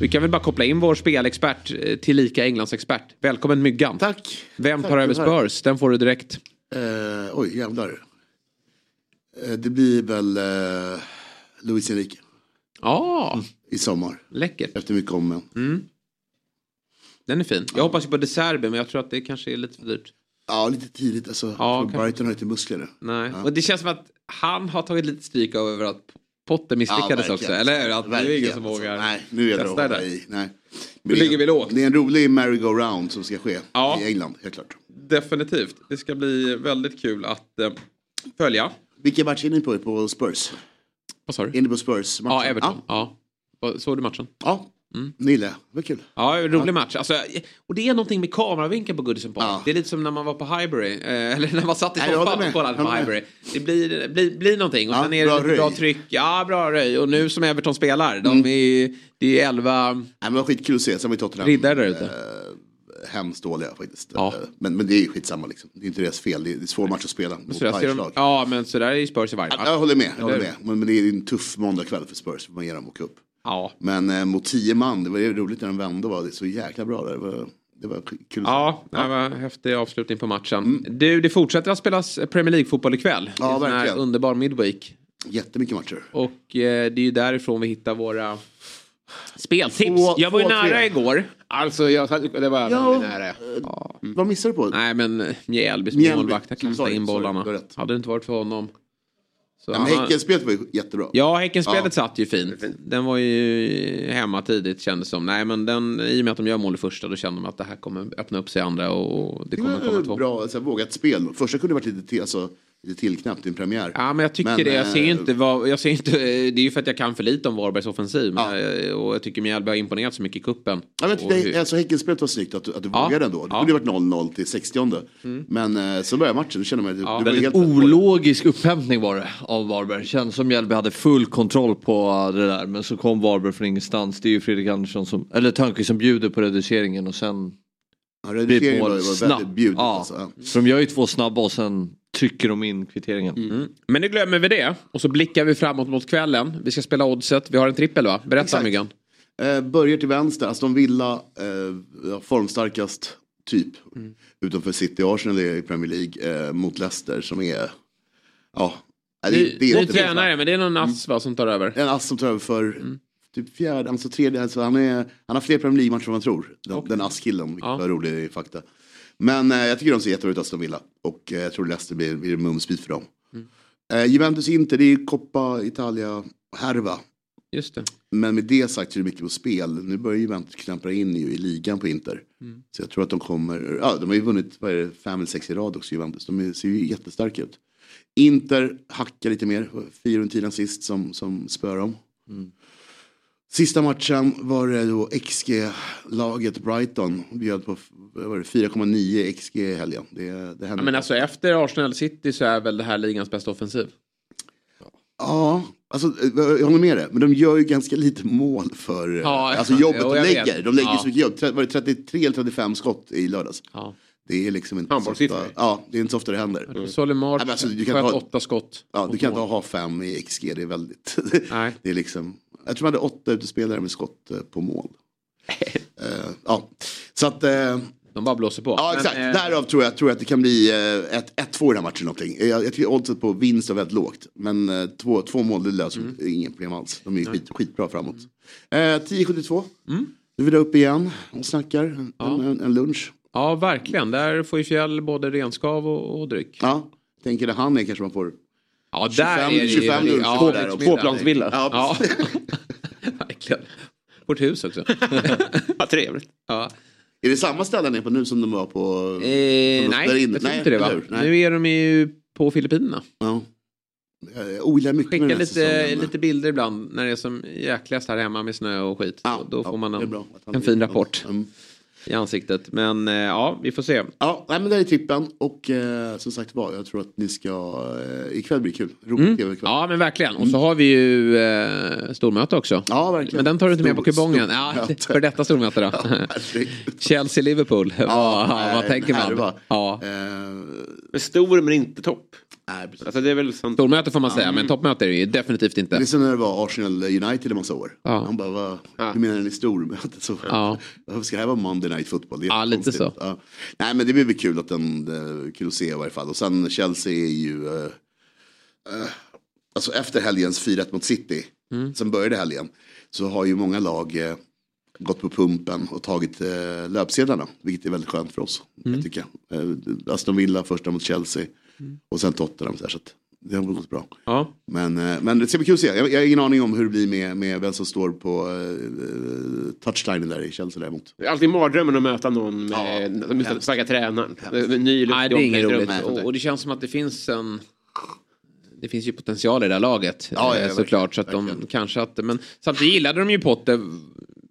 Vi kan väl bara koppla in vår spelexpert eh, till lika Englandsexpert. Välkommen Myggan. Tack. Vem Tack tar över. Spurs? Den får du direkt. Eh, oj, jävlar. Eh, det blir väl eh, Luis Enrique Ja, i sommar. läckert. Efter mycket om men. Den är fin. Jag hoppas ju på De Serbi, men jag tror att det kanske är lite för dyrt. Ja, lite tidigt alltså. Ja. Brighton har inte muskler nu. Nej, Ja. och det känns som att han har tagit lite stryk över att Potter misslyckades Ja, också. verkligen. Eller hur? Att det är ingen Verkligen, som vågar Nej, nu är testa det. i. Nej. Nu ligger vi lågt. Det är en rolig merry-go-round som ska ske Ja. i England, helt klart. Definitivt. Det ska bli väldigt kul att eh, följa. Vilken match är ni på? På Spurs? Vad sa Är du? ni på Spurs? -matchen? Ja, Everton. Ja, Ja. Såg du matchen? ja. Mm. Nille, var kul. Ja, en rolig match. Alltså, och det är någonting med kameravinkeln på Goodison Park. Ja. Det är lite som när man var på Highbury. Eh, eller när man satt i jag soffan och kollade på Jag. Highbury. Det blir, blir, blir någonting. Och Ja, sen är det bra bra tryck. Ja, bra röj. Och nu som Everton spelar. De Mm. är, det är elva Nej, men det var skitkul att se. Sen var ju Tottenham riddare där ute. eh, hemskt dåliga faktiskt. Ja. Eh, Men, men det är ju skitsamma liksom. Det är inte deras fel. Det är, är svår match att spela mot de, ja, men så där är ju Spurs i varje Jag, match. jag håller med. Jag håller med. Men, men det är en tuff måndagkväll för Spurs. Man ger dem åka upp. Ja. Men eh, mot tio man, det var ju roligt när de vände. Var det så jäkla bra där. Det var, det var kul. se. Ja, det var en häftig avslutning på matchen. Du, det fortsätter att spelas Premier League-fotboll ikväll. Ja, det är en sån här verkligen. underbar midweek. Jättemycket matcher. Och eh, det är ju därifrån vi hittar våra speltips. Två- jag var ju nära tre. igår. Alltså, jag, det var Ja. nära. Vad missar du på? Nej, men eh, Mjällbys Mjällby. målvakt har kastat Sorry, in sorry, bollarna. rätt. Hade det inte varit för honom. Så Ja, men Häckenspelet var ju jättebra. Ja, Häckenspelet Ja. satt ju fint. Den var ju hemma tidigt kändes som. Nej, men den, i och med att de gör mål i första då kände man att det här kommer öppna upp sig i andra och det Det kommer var komma två. bra, så här, vågat spel. Första kunde varit lite, till, alltså, lite tillknappt i en premiär. Ja, men jag tycker Men, det. Jag ser eh, inte vad, jag ser inte, det är ju för att jag kan för lite om Varbergs offensiv. Men, eh, Och jag tycker Mjällby har imponerat så mycket i kuppen. Ja, men det, hur- alltså Häckenspelet var snyggt att, du- att du Ja. vågade ändå. Det Ja. kunde ju varit 0-0 till 60 Men eh, så började matchen, då kände man att Ja, det var Väldigt helt ologisk upphämtning var det av Varberg. Känns som Mjällby hade full kontroll på det där. Men så kom Varberg från ingenstans. Det är ju Fredrik Andersson som, eller Törnqvist som bjuder på reduceringen och sen Ja, reduceringen var, var väldigt bjudet. Ja. Alltså. Ja. Så de gör ju två snabba och sen trycker de in kvitteringen. Mm. Men nu glömmer vi det. Och så blickar vi framåt mot kvällen. Vi ska spela oddset. Vi har en trippel va? Berätta Exakt. Myggan. Eh, börjar till vänster, Aston Villa, eh, formstarkast typ. Mm. Utanför City Arsenal i Premier League eh, mot Leicester som är, ja. det, Ny, det är ny tränare, men det är någon ass va, som tar över. En ass som tar över för Mm. typ fjärde, alltså tredje, alltså han, är, han har fler Premier League-matcher än man tror. Den, den ass-killen, vilket Ja. var rolig fakta. Men eh, jag tycker de ser jättebra ut, Aston Villa. Och eh, jag tror Leicester blir, blir mumsbit för dem. Mm. Eh, Juventus Inter, det är Coppa Italia-härva. Just det. Men med det sagt så är det mycket på spel. Nu börjar Juventus klampa in i ligan på Inter. Mm. Så jag tror att de kommer, ja de har ju vunnit, vad är det, fem eller sex i rad också Juventus. De är, ser ju jättestarka ut. Inter hackar lite mer, fyra runt tiden sist som, som spör dem. Sista matchen var det då XG-laget Brighton. Bjöd på vad var det, 4,9 XG i helgen. Det, det Ja, men alltså efter Arsenal City så är väl det här ligans bästa offensiv. Ja, alltså, jag håller med dig. Men de gör ju ganska lite mål för Ja, alltså, jobbet jo, de lägger. vet. De lägger Ja. så mycket jobb. Var det 33 eller 35 skott i lördags? Ja. Det är liksom inte så ofta, ja, det är inte så ofta det händer. Mm. Solimar alltså, du kan sköt ta- åtta skott. Ja, du kan inte ha fem i XG, det är väldigt... Nej. det är liksom, jag tror man hade åtta utespelare med skott eh, på mål. Eh, ja, så att... eh, De bara blåser på. Ja Men, exakt, eh, därav tror jag, tror jag att det kan bli eh, ett 1-2 i den här matchen. Någonting. Jag, jag tycker oddset på vinst är väldigt lågt. Men eh, två, två mål det löser Mm. inga problem alls. De är ju skit, skitbra framåt. Eh, 10-72. Mm. Nu är vi där uppe igen och snackar. En, en, en lunch. Ja, verkligen. Där får ju Fjäll både renskav och, och dryck. Ja, tänker det han är kanske man får Ja, 25, där är det ju- 25 luncher ja. Tvåplansvilla. Ja, verkligen. Vårt hus också. Ja, trevligt. Ja. Är det samma ställe ni är på nu som de var på? Eh, nej, jag tror inte det va? Nej. Nu är de ju på Filippinerna. Ja. Jag ogillar mycket med Skicka här lite, säsongen. lite bilder ibland när det är som jäkligast här hemma med snö och skit. Ja, Då får ja, man det är en, en fin rapport Mm. I ansiktet. Men eh, ja, vi får se. Ja, nej, men det är trippen. Och eh, som sagt var, jag tror att ni ska... Eh, ikväll blir kul. Roligt Mm. ikväll. Ja, men verkligen. Och så har vi ju eh, stormöte också. Ja, verkligen. Men den tar du inte med på kupongen. Ja, för detta stormöte då. Chelsea-Liverpool. Ja, vad nej, tänker man? var- Ja. Eh, Men stor men inte topp. Nej, precis. Alltså det är väl sånt. Stormöte får man säga, men toppmöte är det ju definitivt Det inte. är som när det var Arsenal United en massa år. Ja. Han bara, vad, Ja. hur menar ni stormöte? Så, Ja. Varför ska det här vara Monday Night Football? Det är Ja, lite så. Ja. Nej, men det blir väl kul att den, eh, kul att se i varje fall. Och sen Chelsea är ju, eh, eh, alltså efter helgens 4-1 mot City, Mm. som började helgen, så har ju många lag eh, gått på pumpen och tagit eh, löpsedlarna, vilket är väldigt skönt för oss. Mm. Jag tycker. Eh, Aston Villa första mot Chelsea och sen Tottenham. Så, här, så att det har gått bra. Ja. Men, eh, men det ska bli kul att se. Jag, jag har ingen aning om hur det blir med, med vem som står på uh, touchlinen där i Chelsea däremot. Det är alltid mardrömmen att möta någon med ja, starka tränaren. Ny luft Nej, det är inget roligt. och Och, det känns som att det finns en... Det finns ju potential i det här laget. Ja, ja, eh, verkligen. såklart. Så att de Verkligen. kanske att... Men samtidigt gillade de ju Potter.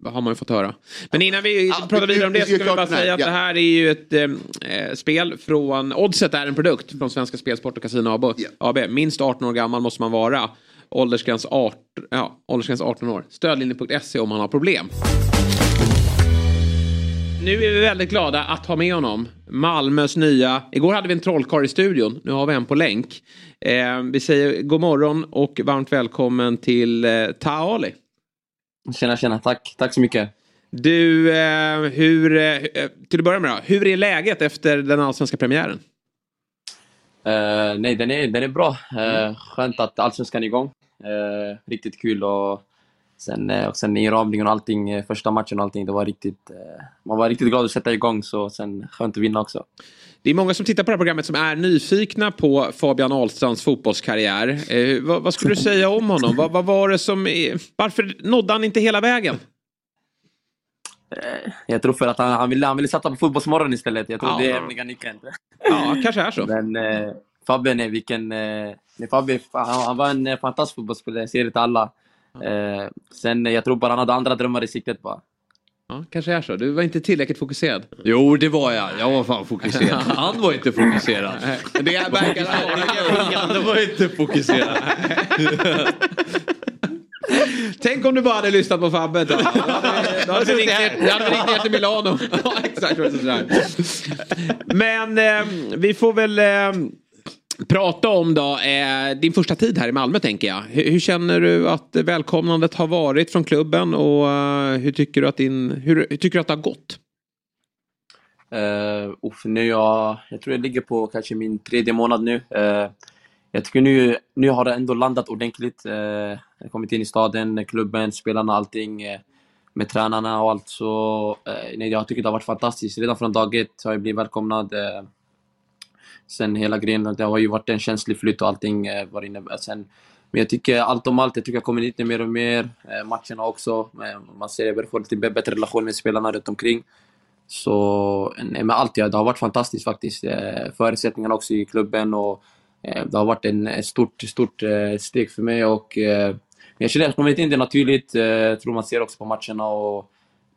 Har man ju fått höra. Men innan vi Ja, pratar vi- vidare om det så ska vi bara säga att ja. det här är ju ett eh, spel från... Oddset är en produkt från Svenska Spelsport och Casino AB. Ja. AB. Minst 18 år gammal måste man vara. Åldersgräns 18, ja, åldersgräns 18 år. Stödlinjen.se om man har problem. Nu är vi väldigt glada att ha med honom. Malmös nya... Igår hade vi en trollkarl i studion. Nu har vi en på länk. Eh, vi säger god morgon och varmt välkommen till eh, Taali. Tjena, tjena. Tack. Tack så mycket. Du, eh, hur... Eh, till att börja med då. Hur är läget efter den allsvenska premiären? Eh, nej, den är, den är bra. Uh, skönt att Allsvenskan är igång. Eh, riktigt kul och sen, uh, och sen inramningen och allting, eh, första matchen och allting, det var riktigt... eh, man var riktigt glad att sätta igång, så sen skönt att vinna också. Det är många som tittar på det här programmet som är nyfikna på Fabian Ahlstrands fotbollskarriär. Eh, vad, vad skulle du säga om honom? vad, vad var det som... är- Varför nådde han inte hela vägen? Eh, jag tror för att han, han, ville, han ville satsa på Fotbollsmorgon istället. Jag tror Ja. det är mekanika inte. Ja, kanske är så. Men eh, Fabbe, nej, vilken... Eh, Fabbe, han, han var en eh, fantastisk fotbollsspelare, jag säger det till alla. Eh, sen, eh, jag tror bara han hade andra drömmar i siktet bara. Ja, kanske är så. Du var inte tillräckligt fokuserad. Jo, det var jag. Jag var fan fokuserad. Han var inte fokuserad. Det verkar Han var inte fokuserad. Tänk om du bara hade lyssnat på Fabbe. Då, hade, vi ringt ner, till Milano. Exakt. är. Men eh, vi får väl eh, prata om då, eh, din första tid här i Malmö tänker jag. Hur, hur känner du att välkomnandet har varit från klubben och eh, hur tycker du att, din, hur, hur tycker du att det har gått? Uh, uff, nu jag, jag tror jag ligger på kanske min tredje månad nu. Uh, jag tycker nu, nu har det ändå landat ordentligt. Uh, jag har kommit in i staden, klubben, spelarna, allting. Uh, med tränarna och allt. Så nej, jag tycker det har varit fantastiskt. Redan från dag ett har jag blivit välkomnad sen hela grejen, det har ju varit en känslig flytt och allting. eh, var inne, eh, sen, men jag tycker allt om allt, jag tycker jag kommer dit mer och mer. Eh, matcherna också. Eh, man ser att jag får lite bättre relation med spelarna runt omkring. Så eh, nej, med allt, ja, det har varit fantastiskt faktiskt. Eh, förutsättningarna också i klubben och eh, det har varit en ett stort, stort eh, steg för mig och eh, jag känner att jag kommit in det naturligt. Eh, jag tror man ser också på matcherna och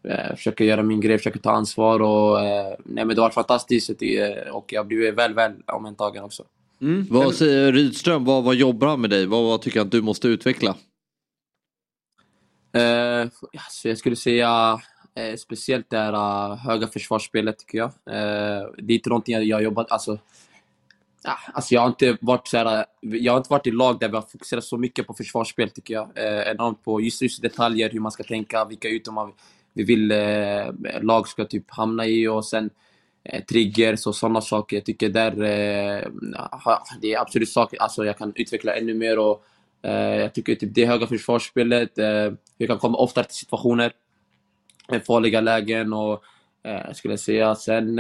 eh, försöker göra min grej, försöker ta ansvar och eh, nej, men det har varit fantastiskt eh, och jag blivit väl, väl omhändertagen också. Vad säger Rydström? Vad, vad jobbar han med dig? Vad, vad tycker han att du måste utveckla? Eh, alltså jag skulle säga Eh, speciellt det här uh, höga försvarsspelet tycker jag. Eh, det är inte någonting jag, jag jobbat... Alltså, ah, alltså jag har inte varit så här, Jag har inte varit i lag där vi har fokuserat så mycket på försvarsspel tycker jag. Eh, enormt på just, just detaljer, hur man ska tänka, vilka ytor vi vill eh, lag ska typ hamna i och sen eh, triggers och sådana saker. Jag tycker där, eh, det är absolut saker alltså jag kan utveckla ännu mer. Och, eh, jag tycker typ det höga försvarsspelet, eh, vi kan komma oftare till situationer, eh, farliga lägen och eh, skulle jag säga. Sen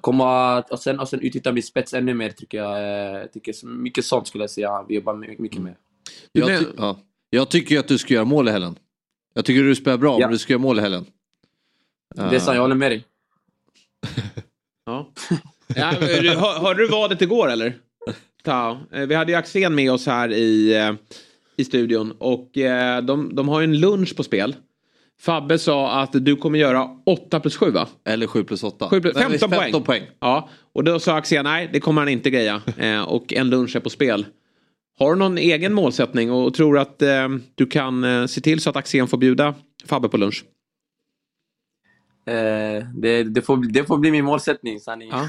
komma och sen, och sen utnyttja min spets ännu mer tycker jag. Tycker mycket sånt skulle jag säga vi jobbar mycket med. Jag, ty ja. jag tycker att du ska göra mål i helgen. Jag tycker du spelar bra, ja. men du ska göra mål i helgen. Det är sant, jag håller med dig. ja. ja hör, hörde du vadet igår eller? Ta. Eh, vi hade ju Axén med oss här i, eh, i studion och eh, de, de har ju en lunch på spel. Fabbe sa att du kommer göra 8 plus 7 va? Eller 7 plus 8. 7 plus, 15, nej, 15 poäng. poäng. Ja, och då sa Axén nej det kommer han inte greja. och en lunch är på spel. Har du någon egen målsättning och tror att eh, du kan eh, se till så att Axén får bjuda Fabbe på lunch? Eh, det, det, får, det får bli min målsättning, sanning. Ja.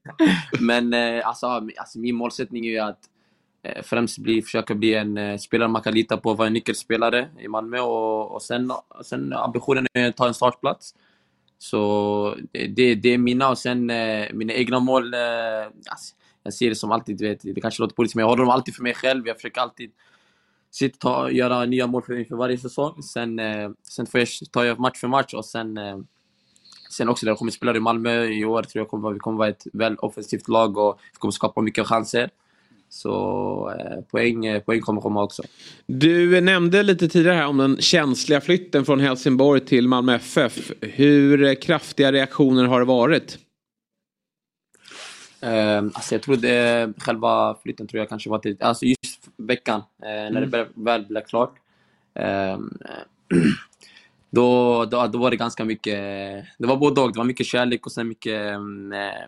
Men eh, alltså, alltså, min målsättning är ju att eh, främst bli, försöka bli en eh, spelare man kan lita på, vara en nyckelspelare i Malmö och, och sen, sen ambitionen är att ta en startplats. Så det, det är mina och sen eh, mina egna mål. Alltså, jag ser det som alltid, vet, det kanske låter politiskt, men jag håller dem alltid för mig själv. Jag försöker alltid sitta, ta, göra nya mål för, för varje säsong. Sen, eh, sen får jag, tar jag match för match och sen, eh, sen också när jag kommer spela i Malmö i år tror jag kommer, vi kommer vara ett väl offensivt lag och vi kommer skapa mycket chanser. Så eh, poäng, eh, poäng kommer komma också. Du nämnde lite tidigare här om den känsliga flytten från Helsingborg till Malmö FF. Hur eh, kraftiga reaktioner har det varit? Uh, alltså jag tror det, själva flytten tror jag kanske var till, alltså just veckan uh, när mm. det väl blev klart. Uh, då, då, då var det ganska mycket, det var både och. Det var mycket kärlek och sen mycket,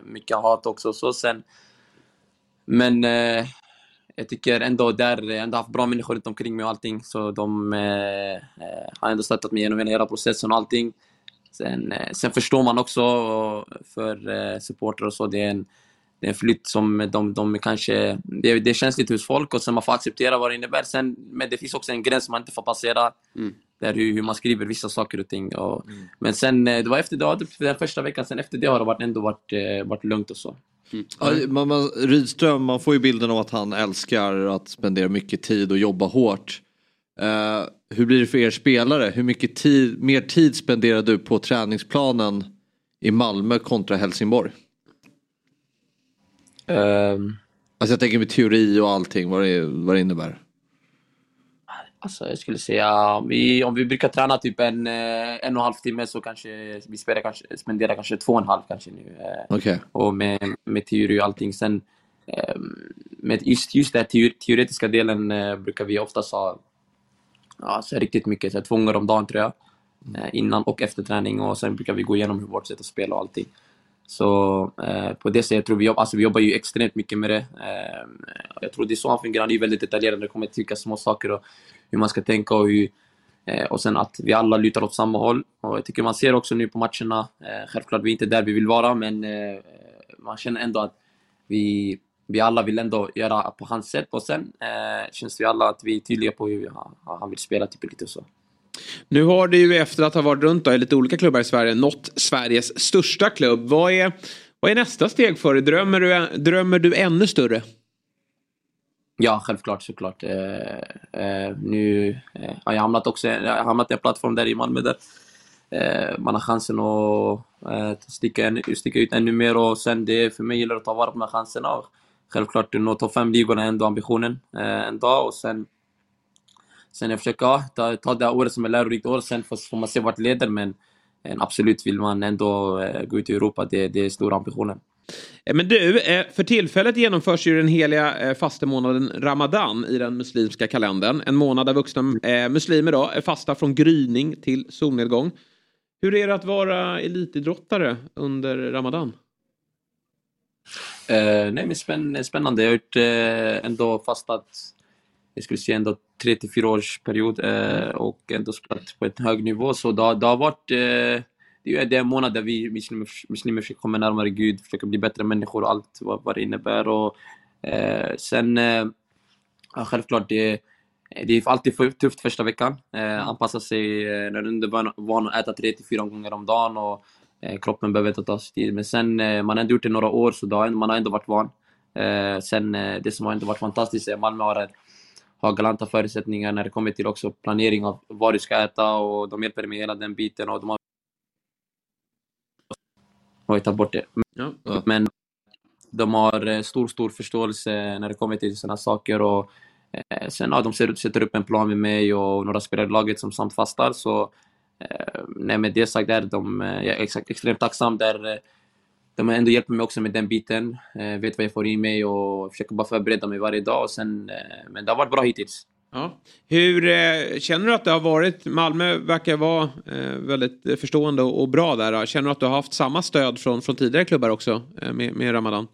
mycket hat också. Så sen, men eh, jag tycker ändå där, jag ändå haft bra människor runt omkring mig och allting. Så de eh, har ändå stöttat mig genom hela processen och allting. Sen, sen förstår man också för supportrar och så, det är en det är en flytt som de, de kanske... Det, det känns lite hos folk och sen man får acceptera vad det innebär. Sen, men det finns också en gräns man inte får passera. Mm. Där hur, hur man skriver vissa saker och ting. Och, mm. Men sen, eh, det var efter det, den första veckan, sen efter det har det varit, ändå varit, eh, varit lugnt och så. Mm. Ja, man, man, Rydström, man får ju bilden av att han älskar att spendera mycket tid och jobba hårt. Uh, hur blir det för er spelare? Hur mycket tid, mer tid spenderar du på träningsplanen i Malmö kontra Helsingborg? Um, alltså jag tänker med teori och allting, vad det, vad det innebär. Alltså jag skulle säga, vi, om vi brukar träna typ en, eh, en och en halv timme så kanske vi spelar kanske, spenderar kanske två och en halv kanske nu. Eh. Okay. Och med, med teori och allting. Sen, ehm, med just, just den teoretiska delen eh, brukar vi oftast ha alltså, riktigt mycket, så två gånger om dagen tror jag. Innan och efter träning och sen brukar vi gå igenom hur vårt sätt att spela och allting. Så eh, på det sättet tror vi, alltså, vi jobbar ju extremt mycket med det. Eh, jag tror det är så han fungerar. Han är väldigt detaljerad när det kommer till vilka små saker och hur man ska tänka och hur, eh, och sen att vi alla lutar åt samma håll. Och jag tycker man ser också nu på matcherna, eh, självklart vi är inte där vi vill vara, men eh, man känner ändå att vi, vi alla vill ändå göra på hans sätt och sen eh, känns vi alla att vi är tydliga på hur han, han vill spela, typ lite så. Nu har du ju efter att ha varit runt då, i lite olika klubbar i Sverige nått Sveriges största klubb. Vad är, vad är nästa steg för dig? Drömmer du, drömmer du ännu större? Ja, självklart såklart. Eh, eh, nu eh, har jag hamnat också jag har hamnat i en plattform där i Malmö där eh, man har chansen att eh, sticka, sticka ut ännu mer och sen det för mig gäller att ta vara på de här chanserna. Och självklart nå topp fem-ligorna är ändå ambitionen eh, en dag och sen Sen jag försöker ja, ta, ta det här året som ett lärorikt år, sen får, får man se vart det leder. Men absolut vill man ändå eh, gå ut i Europa, det, det är stora ambitionen. Eh, men du, eh, för tillfället genomförs ju den heliga fastemånaden Ramadan i den muslimska kalendern. En månad där vuxna muslimer då är fasta från gryning till solnedgång. Hur är det att vara elitidrottare under Ramadan? Uh, nej, men spänn, spännande. Jag har gjort, ändå fastat, jag skulle säga ändå tre till fyra års period eh, och ändå spelat på en hög nivå. Så det har, det har varit eh, det är en månad där vi muslimer, muslimer försöker komma närmare Gud, försöker bli bättre människor och allt vad, vad det innebär. Och, eh, sen, eh, självklart, det, det är alltid tufft första veckan. Eh, anpassa sig eh, när du inte är van- att äta tre till fyra gånger om dagen och eh, kroppen behöver ta ta sig tid. Men sen, eh, man har ändå gjort det några år så då man har ändå varit van. Eh, sen, eh, det som har ändå varit fantastiskt är att Malmö har, har galanta förutsättningar när det kommer till också planering av vad du ska äta och de hjälper med hela den biten. Och de har ju tagit bort det. Ja. Men de har eh, stor, stor förståelse när det kommer till sådana saker. Och, eh, sen ja, de ser, sätter upp en plan med mig och några spelare i laget som samt fastar. Så eh, nej, med det sagt är de, jag är exakt, extremt tacksam. Där, de har ändå hjälpt mig också med den biten. Eh, vet vad jag får i mig och försöker bara förbereda mig varje dag. Och sen, eh, men det har varit bra hittills. Ja. Hur eh, känner du att det har varit? Malmö verkar vara eh, väldigt förstående och, och bra där. Då. Känner du att du har haft samma stöd från, från tidigare klubbar också eh, med, med Ramadan?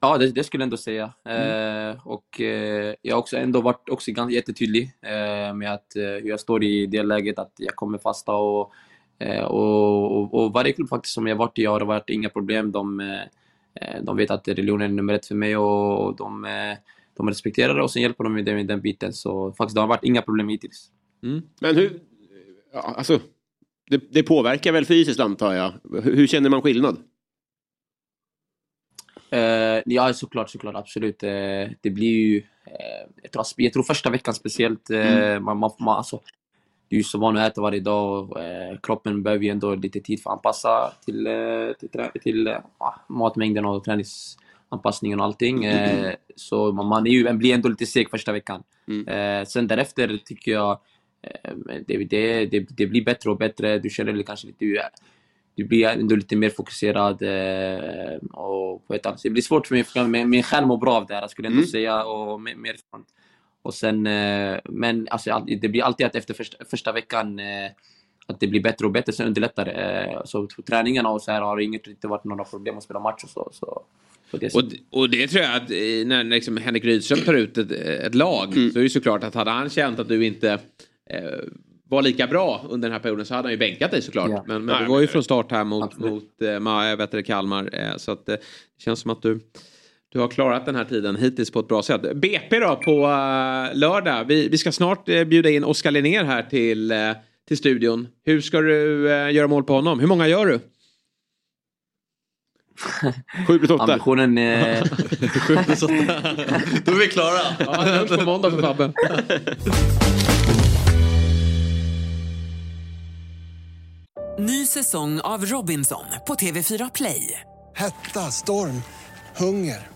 Ja, det, det skulle jag ändå säga. Eh, och eh, jag har också ändå varit också ganska jättetydlig eh, med att, eh, hur jag står i det läget, att jag kommer fasta. Och, och, och, och varje klubb faktiskt som jag varit i har det varit inga problem. De, eh, de vet att religionen är nummer ett för mig och de, eh, de respekterar det och sen hjälper de mig med den biten. Så faktiskt, det har varit inga problem hittills. Men hur... Ja, alltså, det, det påverkar väl fysiskt antar jag. Hur, hur känner man skillnad? Eh, ja, såklart, såklart, absolut. Eh, det blir ju... Eh, jag, tror, jag tror första veckan speciellt, eh, man, man, man, alltså, du är så van att äta varje dag och eh, kroppen behöver ju ändå lite tid för att anpassa till, eh, till, trä- till eh, matmängden och träningsanpassningen och allting. Eh, så man, är ju, man blir ändå lite seg första veckan. Eh, sen därefter tycker jag det, det, det, det blir bättre och bättre. Du känner kanske lite du blir ändå lite mer fokuserad. Och på ett annat. Det blir svårt för mig, för min, själ mår bra av det här, skulle jag ändå Mm. säga. Och mer sånt. Och sen, eh, men alltså, all- det blir alltid att efter första, första veckan eh, att det blir bättre och bättre, sen underlättar det. Eh, så på träningarna och så här har det inget, inte varit några problem att spela match och så. så det Och, det tror jag att när liksom Henrik Rydström tar ut ett, ett lag så är det såklart att hade han känt att du inte eh, var lika bra under den här perioden så hade han ju bänkat dig såklart. Ja. Men, men Nej, du var ju men- från start här mot, mot eh, Ma, jag vet det, Kalmar. Eh, så att eh, det känns som att du, du har klarat den här tiden hittills på ett bra sätt. BP då på eh, lördag. Vi, vi ska snart eh, bjuda in Oskar Linnér här till, eh, till studion. Hur ska du göra mål på honom? Hur många gör du? 7 plus 8. Ambitionen... Eh, Då är vi klara. Ja, det hörs på måndag för Fabbe. Ny säsong av Robinson på TV4 Play. Hetta, storm, hunger.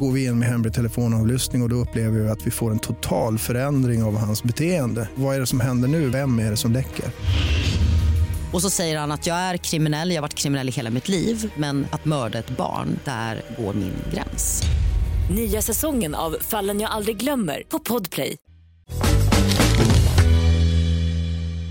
Går vi in med hemlig telefonavlyssning och, och då upplever vi att vi får en total förändring av hans beteende. Vad är det som händer nu? Vem är det som läcker? Och så säger han att jag är kriminell, jag har varit kriminell i hela mitt liv men att mörda ett barn, där går min gräns. Nya säsongen av Fallen jag aldrig glömmer på Podplay.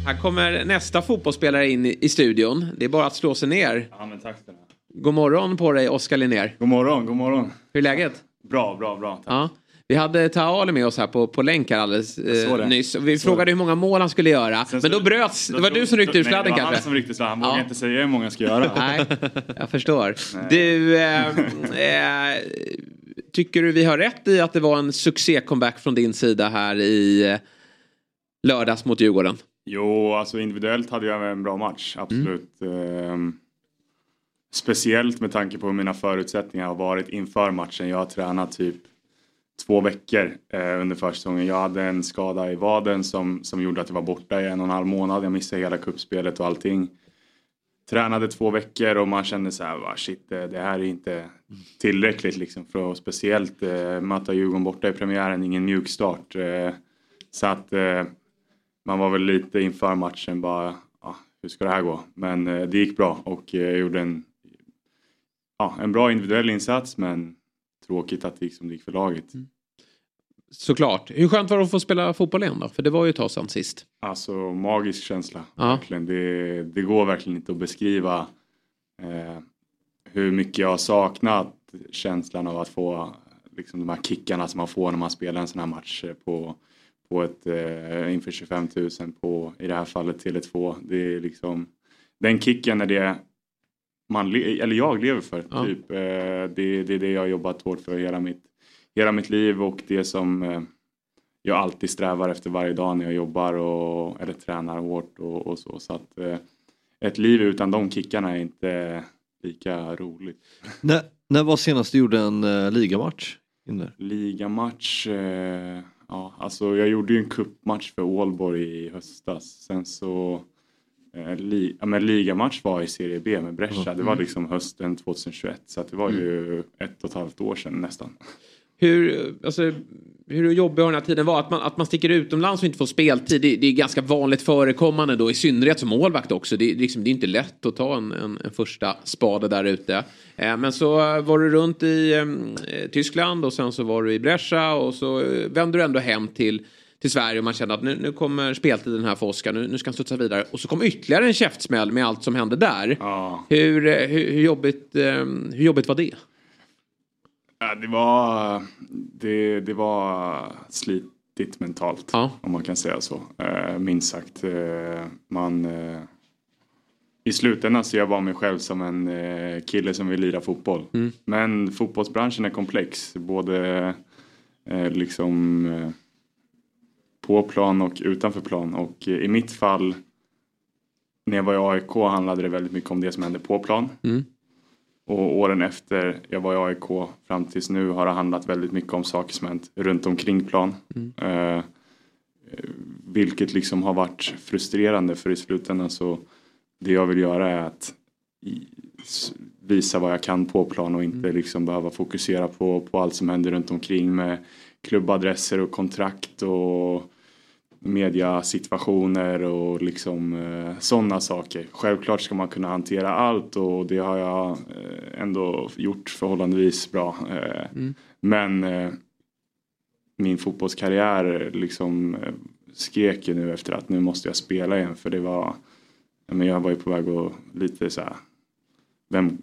Här kommer nästa fotbollsspelare in i studion. Det är bara att slå sig ner. Ja, men tack ska ni ha. God morgon på dig, Oskar Linnér. God morgon, god morgon. Hur är läget? Bra, bra, bra. Tack. Ja. Vi hade Taali med oss här på, på länk här alldeles eh, nyss. Vi frågade det. hur många mål han skulle göra. Sen Men då bröts. då Det var du som ryckte nej, sladden Det var kanske? han som ryckte sladden. Han Ja. vågar inte säga hur många jag ska göra. Nej, jag förstår. Du, eh, eh, tycker du vi har rätt i att det var en succé-comeback från din sida här i eh, lördags mot Djurgården? Jo, alltså individuellt hade jag en bra match, absolut. Ehm, speciellt med tanke på hur mina förutsättningar har varit inför matchen. Jag har tränat typ två veckor eh, under försäsongen. Jag hade en skada i vaden som, som gjorde att jag var borta i en och en halv månad. Jag missade hela kuppspelet och allting. Tränade två veckor och man kände så här, "Va, shit det, det här är inte tillräckligt liksom för att speciellt eh, möta Djurgården borta i premiären, ingen mjuk start. Eh, så att eh, man var väl lite inför matchen bara, hur ska det här gå? Men eh, det gick bra och eh, jag gjorde en, ja, en bra individuell insats men tråkigt att det gick som det gick för laget. Såklart. Hur skönt var det att få spela fotboll igen då? För det var ju ett tag sedan sist. Alltså magisk känsla. Ja. Verkligen. Det, det går verkligen inte att beskriva eh, hur mycket jag har saknat känslan av att få liksom, de här kickarna som man får när man spelar en sån här match på, på ett, eh, inför 25 000 på, i det här fallet, Tele2. Det är liksom, den kicken är det man, le- eller jag lever för. Ja. Typ. Eh, det, det är det jag har jobbat hårt för hela mitt, hela mitt liv och det som eh, jag alltid strävar efter varje dag när jag jobbar och, eller tränar hårt och, och så. Så att eh, ett liv utan de kickarna är inte lika roligt. När, när var senast du gjorde en uh, ligamatch? Inne? Ligamatch, eh, ja alltså jag gjorde ju en cupmatch för Ålborg i höstas. Sen så eh, li, ja, men ligamatch var i Serie B med Brescia. Det var Mm. liksom hösten 2021 så att det var ju ett och ett halvt år sedan nästan. Hur, alltså, hur jobbig har den här tiden var? Att man, att man sticker utomlands och inte får speltid, det, det är ganska vanligt förekommande då, i synnerhet som målvakt också. Det, är liksom, det är inte lätt att ta en, en, en första spade där ute. Eh, men så var du runt i eh, Tyskland och sen så var du i Brescia och så eh, vände du ändå hem till till Sverige och man kände att nu, nu kommer speltiden här för Oskar, nu, nu ska han studsa vidare. Och så kom ytterligare en käftsmäll med allt som hände där. Hur, eh, hur, hur, jobbigt, eh, hur jobbigt var det? Ja, det var, det, det var slitigt mentalt om man kan säga så. Eh, minst sagt. Eh, man, I slutändan ser jag bara mig själv som en eh, kille som vill lira fotboll. Mm. Men fotbollsbranschen är komplex. Både eh, liksom eh, på plan och utanför plan. Och eh, i mitt fall när jag var i AIK handlade det väldigt mycket om det som hände på plan. Mm. Och åren efter jag var i AIK fram tills nu har det handlat väldigt mycket om saker som hänt runt omkring plan. Mm. Eh, vilket liksom har varit frustrerande för i slutändan så det jag vill göra är att visa vad jag kan på plan och inte liksom behöva fokusera på, på allt som händer runt omkring med klubbadresser och kontrakt och mediasituationer och liksom eh, sådana saker. Självklart ska man kunna hantera allt och det har jag eh, ändå gjort förhållandevis bra. Eh, Mm. Men eh, min fotbollskarriär liksom eh, skrek ju nu efter att nu måste jag spela igen för det var, men jag var ju på väg att lite så här, vem,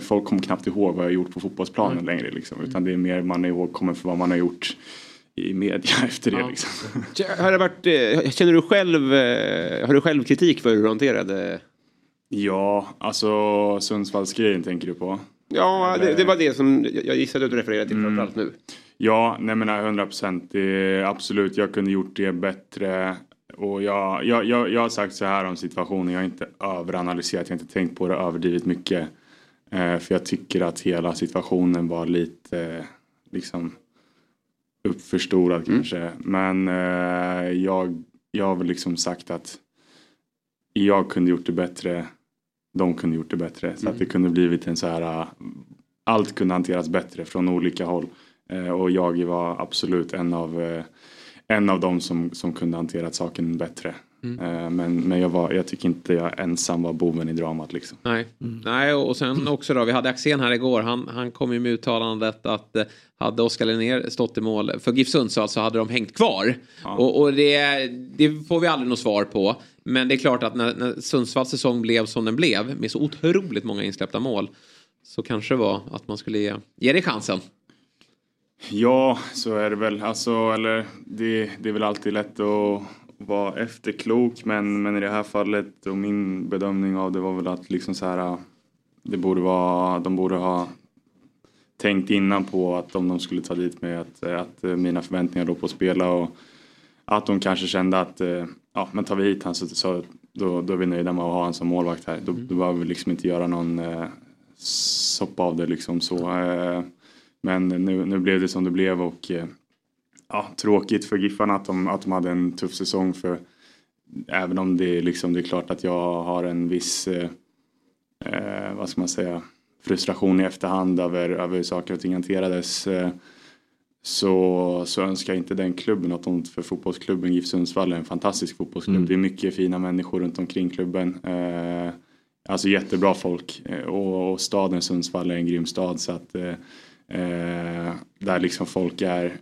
folk kommer knappt ihåg vad jag gjort på fotbollsplanen Mm. längre liksom, utan det är mer man är ihågkommen för vad man har gjort i media efter det. Liksom. Har det varit, eh, känner du själv, eh, har du själv kritik för hur du hanterade? Ja, alltså Sundsvallsgrejen tänker du på? Ja, det, det var det som jag gissade att du refererade till Mm. framförallt nu. Ja, nej men 100 procent. Absolut, jag kunde gjort det bättre. Och jag, jag, jag, jag har sagt så här om situationen, jag har inte överanalyserat, jag har inte tänkt på det överdrivet mycket. Eh, för jag tycker att hela situationen var lite liksom uppförstorad kanske. Men eh, jag, jag har väl liksom sagt att jag kunde gjort det bättre, de kunde gjort det bättre. Så att det kunde blivit en så här, eh, allt kunde hanteras bättre från olika håll. Eh, och jag var absolut en av, eh, en av dem som, som kunde hanterat saken bättre. Mm. Eh, men men jag, var, jag tycker inte jag ensam var boven i dramat liksom. Nej. Nej, och sen också då, vi hade Axén här igår, han, han kom ju med uttalandet att eh, hade Oskar Linnér stått i mål för GIF Sundsvall så hade de hängt kvar. Och, och det, det får vi aldrig något svar på. Men det är klart att när, när Sundsvalls säsong blev som den blev, med så otroligt många insläppta mål, så kanske det var att man skulle ge, ge det chansen. Ja, så är det väl. Alltså, eller, det, det är väl alltid lätt att vara efterklok men, men i det här fallet och min bedömning av det var väl att liksom så här, det borde vara, de borde ha tänkt innan på att om de skulle ta dit mig att, att mina förväntningar låg på att spela och att de kanske kände att ja, men tar vi hit han så, så då, då är vi nöjda med att ha honom som målvakt här. Då, då behöver vi liksom inte göra någon eh, soppa av det liksom så. Eh, men nu, nu blev det som det blev och eh, ja, tråkigt för Giffarna att de, att de hade en tuff säsong för även om det, är liksom, det är klart att jag har en viss eh, eh, vad ska man säga frustration i efterhand över, över hur saker och ting hanterades eh, så, så önskar jag inte den klubben något ont för fotbollsklubben GIF Sundsvall är en fantastisk fotbollsklubb. Mm. Det är mycket fina människor runt omkring klubben. Eh, alltså jättebra folk eh, och, och staden Sundsvall är en grym stad så att eh, eh, där liksom folk är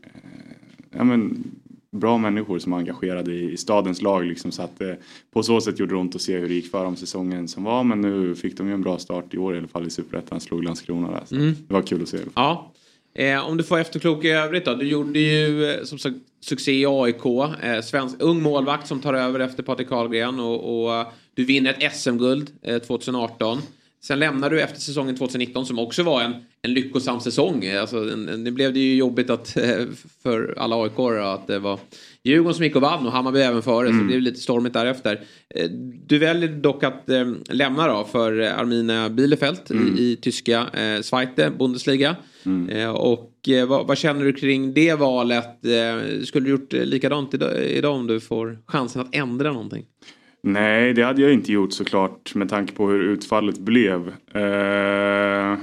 ja, men, bra människor som är engagerade i, i stadens lag liksom så att eh, på så sätt gjorde det ont att se hur det gick för dem säsongen som var men nu fick de ju en bra start i år i alla fall i Superettan slog Landskrona där. Så Mm. Det var kul att se. Ja. Eh, om du får efterklok i övrigt då. Du gjorde ju eh, som sagt succé i AIK. Eh, svensk, ung målvakt som tar över efter Patrik Karlgren och, och eh, du vinner ett SM-guld eh, 2018. Sen lämnar du efter säsongen 2019 som också var en, en lyckosam säsong. Alltså, en, det blev det ju jobbigt att, eh, för alla aik att det var Djurgården som gick och vann och Hammarby även före så det blev lite stormigt därefter. Eh, Du väljer dock att eh, lämna då för Arminia Bielefeld Mm. i, i tyska eh, Zweite Bundesliga. Eh, och vad, vad känner du kring det valet? Skulle du gjort likadant idag, idag om du får chansen att ändra någonting? Nej, det hade jag inte gjort såklart med tanke på hur utfallet blev. Eh,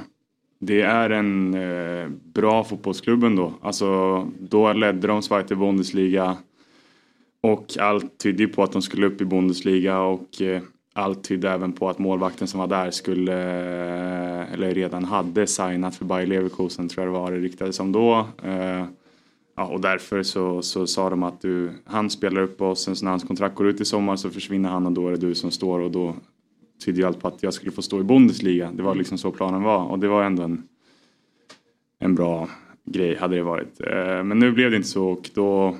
det är en eh, bra fotbollsklubb ändå. Alltså, då ledde de Zweite Bundesliga och allt tydde ju på att de skulle upp i Bundesliga och eh, allt tydde även på att målvakten som var där skulle, eh, eller redan hade signat för Bayer Leverkusen tror jag det var det riktades om då. Eh, Ja, och därför så, så sa de att du, han spelar upp oss, sen när hans kontrakt går ut i sommar så försvinner han och då är det du som står och då tydde ju allt på att jag skulle få stå i Bundesliga. Det var liksom så planen var och det var ändå en, en bra grej hade det varit. Eh, Men nu blev det inte så och då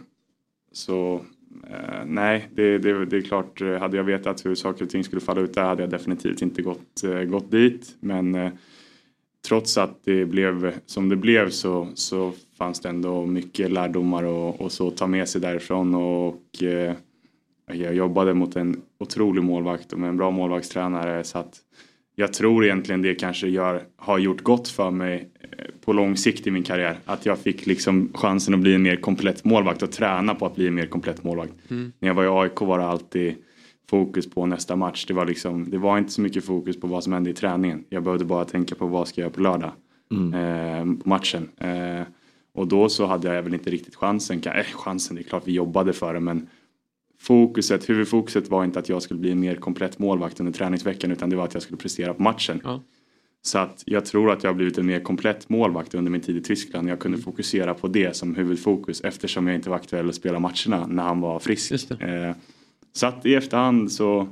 så eh, nej, det, det, det är klart, eh, hade jag vetat hur saker och ting skulle falla ut där hade jag definitivt inte gått, eh, gått dit. Men eh, trots att det blev som det blev så, så fanns det ändå mycket lärdomar och, och så ta med sig därifrån och eh, jag jobbade mot en otrolig målvakt och med en bra målvaktstränare så att jag tror egentligen det kanske gör, har gjort gott för mig eh, på lång sikt i min karriär. Att jag fick liksom chansen att bli en mer komplett målvakt och träna på att bli en mer komplett målvakt. Mm. När jag var i AIK var det alltid fokus på nästa match. Det var, liksom, det var inte så mycket fokus på vad som hände i träningen. Jag behövde bara tänka på vad ska jag göra på lördag. Eh, på matchen. Eh, och då så hade jag väl inte riktigt chansen. Eh, chansen, det är klart vi jobbade för det men fokuset, huvudfokuset var inte att jag skulle bli en mer komplett målvakt under träningsveckan utan det var att jag skulle prestera på matchen. Så att jag tror att jag har blivit en mer komplett målvakt under min tid i Tyskland. Jag kunde fokusera på det som huvudfokus eftersom jag inte var aktuell att spela matcherna när han var frisk. Eh, så att i efterhand så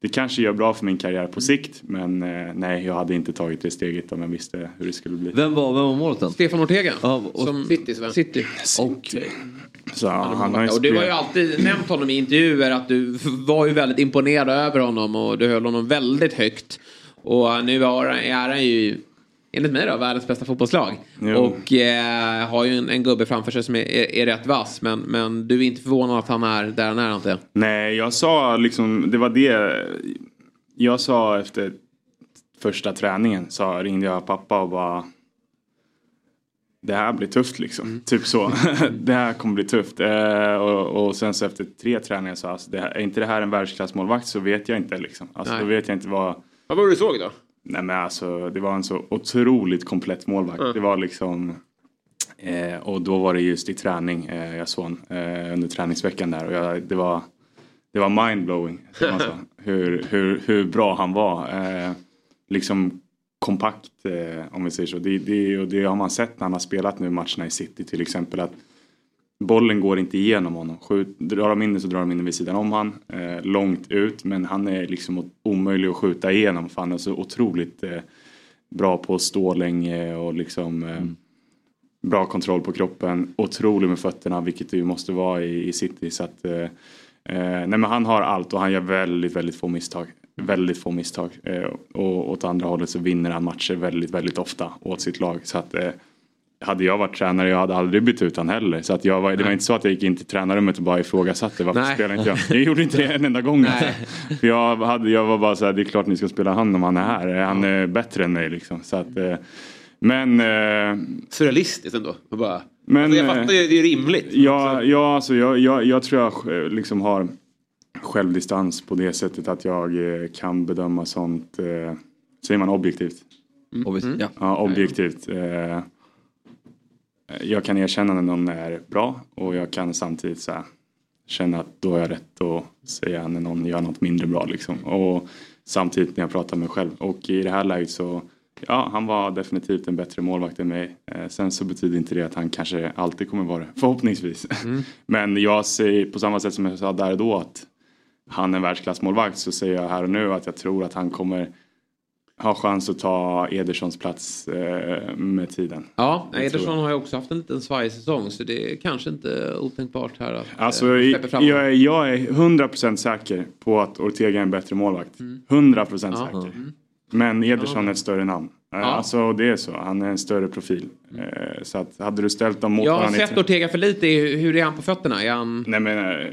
det kanske gör bra för min karriär på sikt men eh, nej jag hade inte tagit det steget om jag visste hur det skulle bli. Vem var, vem var målet Stefan Ortega. och- som Citys vän. City. Och, Så han har ju och du har ju alltid nämnt honom i intervjuer att du var ju väldigt imponerad över honom och du höll honom väldigt högt. Och nu har- är han ju enligt mig då världens bästa fotbollslag. Jo. Och eh, har ju en, en gubbe framför sig som är, är, är rätt vass. Men, men du är inte förvånad att han är där han är jag? Nej, jag sa liksom, det var det jag sa efter första träningen. Så ringde jag pappa och bara det här blir tufft liksom. Typ så. det här kommer bli tufft. Eh, och, och sen så efter tre träningar så alltså, det här, är inte det här en världsklassmålvakt så vet jag inte liksom. Alltså, Nej. då vet jag inte vad... Vad var det du såg då? Nej men alltså det var en så otroligt komplett målvakt. Mm. Det var liksom eh, och då var det just i träning eh, jag såg eh, under träningsveckan där och jag, det var det var mindblowing hur, hur, hur bra han var. Eh, liksom kompakt eh, om vi säger så. Det, det, och det har man sett när han har spelat nu matcherna i City till exempel. att Bollen går inte igenom honom. Skjut, drar de in den så drar de in den vid sidan om han. Eh, långt ut men han är liksom omöjlig att skjuta igenom för han är så otroligt eh, bra på att stå länge och liksom eh, bra kontroll på kroppen. Otrolig med fötterna vilket det ju måste vara i, i City. Så att, eh, eh, nej men han har allt och han gör väldigt, väldigt få misstag. Väldigt få misstag. Eh, och åt andra hållet så vinner han matcher väldigt, väldigt ofta åt sitt lag. Så att hade jag varit tränare, jag hade aldrig bytt ut han heller. Så att jag var, det var inte så att jag gick in till tränarrummet och bara ifrågasatte varför Nej. spelar inte jag? Jag gjorde inte det en enda gång. Alltså. Jag, hade, jag var bara så här, det är klart ni ska spela han om han är här. Han är bättre än mig liksom. Så att, eh, men... Eh, Surrealistiskt ändå. Och Bara, men, alltså, jag fattar ju, det är rimligt. Ja, ja alltså, jag, jag, jag tror jag eh, liksom har självdistans på det sättet att jag eh, kan bedöma sånt, eh, säger man objektivt? Objektivt, ja. Ja, objektivt. Eh, eh, jag kan erkänna när någon är bra och jag kan samtidigt så här, känna att då har jag rätt att säga när någon gör något mindre bra liksom. Och samtidigt när jag pratar med mig själv. Och i det här läget så Ja, han var definitivt en bättre målvakt än mig. Eh, sen så betyder inte det att han kanske alltid kommer vara det, förhoppningsvis. Mm. Men jag säger på samma sätt som jag sa där och då att han är en världsklassmålvakt så säger jag här och nu att jag tror att han kommer ha chans att ta Edersons plats eh, med tiden. Ja. Ederson har ju också haft en liten svajig säsong så det är kanske inte otänkbart här att Alltså, eh, jag, jag, är- jag är 100% säker på att Ortega är en bättre målvakt. 100% Mm. Ja. säker. Mm. Men Ederson Ja. är ett större namn. Eh, Ja. Alltså det är så, han är en större profil. Eh, Så att hade du ställt dem mot Jag har sett Ortega för lite. Hur är han på fötterna? Är han... Nej men eh,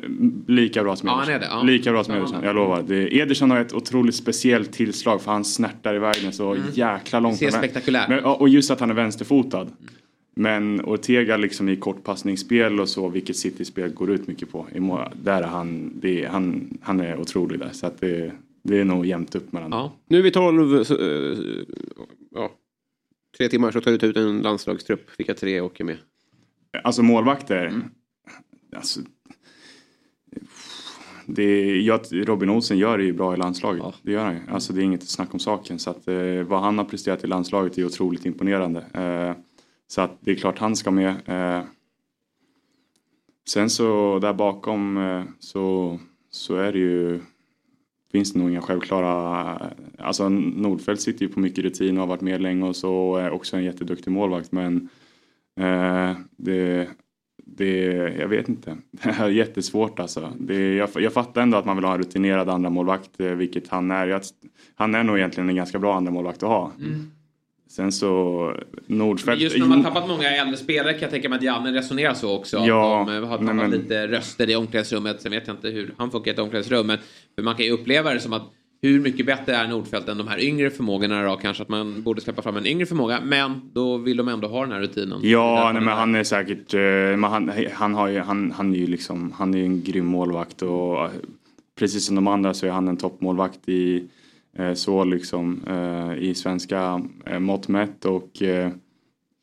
lika bra som Ja, Ederson. är det, ja. Lika bra som Ja, Ederson, ja. jag lovar. Det, Ederson har ett otroligt speciellt tillslag för han snärtar iväg den så jäkla långt. Ser med vän- spektakulär. Men, ja, och just att han är vänsterfotad. Men Ortega liksom i kortpassningsspel och så, vilket City-spel går ut mycket på. Där är han, det, är- han, han är otrolig där. Så att det, det är nog jämnt upp mellan dem. Nu är vi 12, så, eh, ja, tre timmar så tar du ut en landslagstrupp. Vilka tre åker med? Alltså målvakter. Alltså, det är, jag, Robin Olsen gör det ju bra i landslaget. Det gör han ju. Alltså det är inget snack om saken. Så att, eh, vad han har presterat i landslaget är otroligt imponerande. Eh, så att det är klart han ska med. Eh, sen så där bakom eh, så, så är det ju finns det nog inga självklara... Alltså Nordfeldt sitter ju på mycket rutin och har varit med länge och så och är också en jätteduktig målvakt men eh, det, det, jag vet inte. Det är jättesvårt alltså. Det, jag, jag fattar ändå att man vill ha en rutinerad andra målvakt, eh, vilket han är. Jag, han är nog egentligen en ganska bra andra målvakt att ha. Mm. Sen så Nordfeldt... just när man har tappat många äldre spelare kan jag tänka mig att Janne resonerar så också. Ja, de eh, har tappat men- lite röster i omklädningsrummet. Sen vet jag inte hur han funkar i ett omklädningsrum. Men man kan ju uppleva det som att hur mycket bättre är Nordfeldt än de här yngre förmågorna då? Kanske att man borde släppa fram en yngre förmåga. Men då vill de ändå ha den här rutinen. Ja, nej, men är- han är säkert, eh, han, han, har ju, han, han är ju liksom, han är en grym målvakt och eh, precis som de andra så är han en toppmålvakt i så liksom eh, i svenska eh, mått mätt och eh,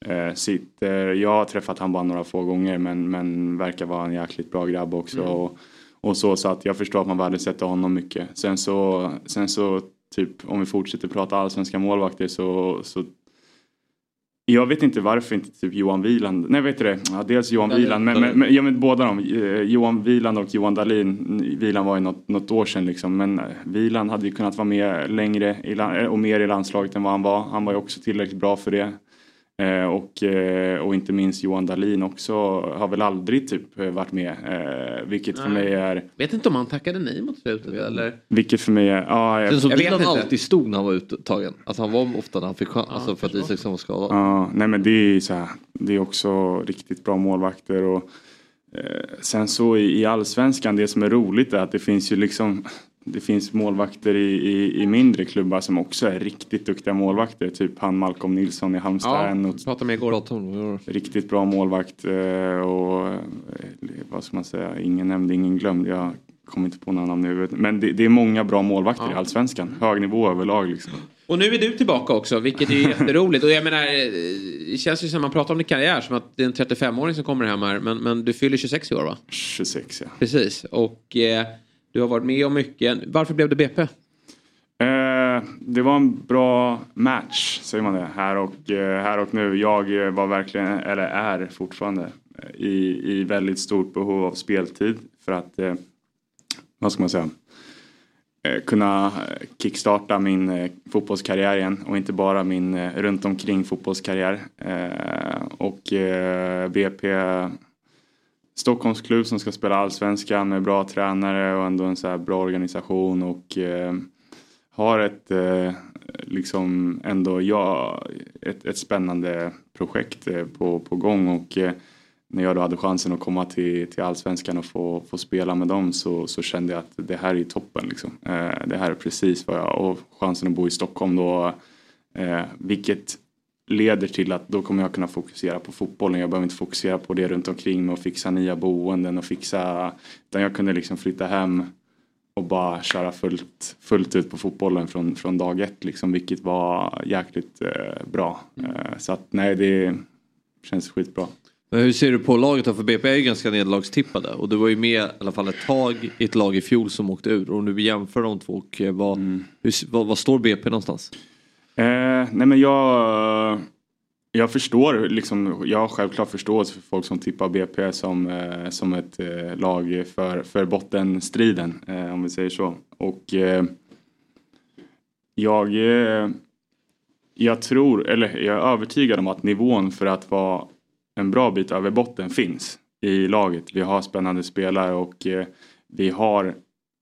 eh, sitter, jag har träffat han bara några få gånger men, men verkar vara en jäkligt bra grabb också Mm. och, och så så att jag förstår att man värdesätter honom mycket. Sen så, sen så typ om vi fortsätter prata allsvenska målvakter så, så jag vet inte varför inte typ Johan Wieland, nej vet du det, ja, dels Johan Dahlin. Wieland, men, men, men, ja, men båda de, eh, Johan Wieland och Johan Dahlin, Wieland var ju något, något år sedan liksom, men eh, Wieland hade ju kunnat vara med längre i, eh, och mer i landslaget än vad han var, han var ju också tillräckligt bra för det. Eh, och, eh, och inte minst Johan Dahlin också har väl aldrig typ eh, varit med, eh, vilket för Nej. mig är, Vet inte om han tackade nej mot slutet eller? vilket för mig är, ja, jag, som Jag vet inte. alltid stod när han var uttagen. Alltså han var ofta när han fick chans. alltså för att Isaksson var skadad. Ja, nej men det är så här, det är också riktigt bra målvakter och eh, sen så i, i allsvenskan, det som är roligt är att det finns ju liksom det finns målvakter i, i, i mindre klubbar som också är riktigt duktiga målvakter. Typ han Malcolm Nilsson i Halmstad. Ja, ot- pratade med igår. Om riktigt bra målvakt. eh, Och eh, vad ska man säga, ingen nämnd, ingen glömd. Jag kommer inte på några namn i huvudet. Men det, det är många bra målvakter i Ja. allsvenskan. Hög nivå överlag liksom. Och nu är du tillbaka också, vilket är jätteroligt. Och jag menar, eh, det känns ju som man pratar om din karriär som att det är en 35-åring som kommer hem här. Men, men du fyller 26 i år va? 26 ja. Precis. Och eh, du har varit med om mycket. Varför blev det BP? Eh, det var en bra match, säger man det, här och, eh, här och nu. Jag eh, var verkligen, eller är fortfarande, eh, i, i väldigt stort behov av speltid för att, eh, vad ska man säga, eh, kunna kickstarta min fotbollskarriär igen och inte bara min runt omkring fotbollskarriär. Och BP Stockholmsklubb som ska spela allsvenskan med bra tränare och ändå en så här bra organisation och eh, har ett eh, liksom ändå ja, ett, ett spännande projekt eh, på, på gång och eh, när jag då hade chansen att komma till, till allsvenskan och få, få spela med dem så, så kände jag att det här är toppen liksom. Eh, det här är precis vad jag och chansen att bo i Stockholm då eh, vilket leder till att då kommer jag kunna fokusera på fotbollen. Jag behöver inte fokusera på det runt omkring mig och fixa nya boenden och fixa utan jag kunde liksom flytta hem och bara köra fullt, fullt ut på fotbollen från, från dag ett liksom, vilket var jäkligt eh, bra. Eh, så att nej, det, känns skitbra. Men hur ser du på laget då? För BP är ju ganska nederlagstippade och du var ju med i alla fall ett tag i ett lag i fjol som åkte ur. Och om du jämför de två, och eh, vad, hur, vad, vad står BP någonstans? Eh, nej men jag, jag förstår, liksom, jag har självklart förståelse för folk som tippar BP som, eh, som ett eh, lag för, för bottenstriden, eh, om vi säger så. Och eh, jag, eh, jag tror, eller jag är övertygad om att nivån för att vara en bra bit över botten finns i laget. Vi har spännande spelare och eh, vi har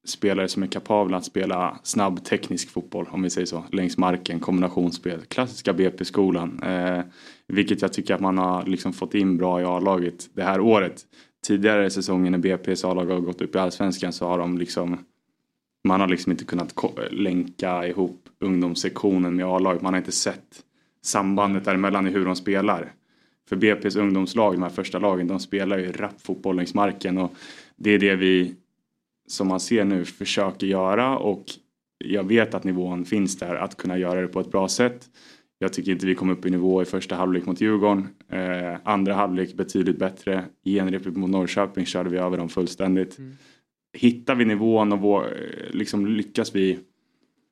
spelare som är kapabla att spela snabb teknisk fotboll om vi säger så. Längs marken, kombinationsspel, klassiska BP-skolan. Eh, vilket jag tycker att man har liksom fått in bra i A-laget det här året. Tidigare säsongen när BP's A-lag har gått upp i allsvenskan så har de liksom man har liksom inte kunnat länka ihop ungdomssektionen med A-laget. Man har inte sett sambandet däremellan i hur de spelar. För BP's ungdomslag, de här första lagen, de spelar ju rapp fotboll längs marken och det är det vi som man ser nu försöker göra och jag vet att nivån finns där att kunna göra det på ett bra sätt. Jag tycker inte vi kom upp i nivå i första halvlek mot Djurgården. Eh, andra halvlek betydligt bättre. I mot Norrköping körde vi över dem fullständigt. Hittar vi nivån och vår, liksom lyckas vi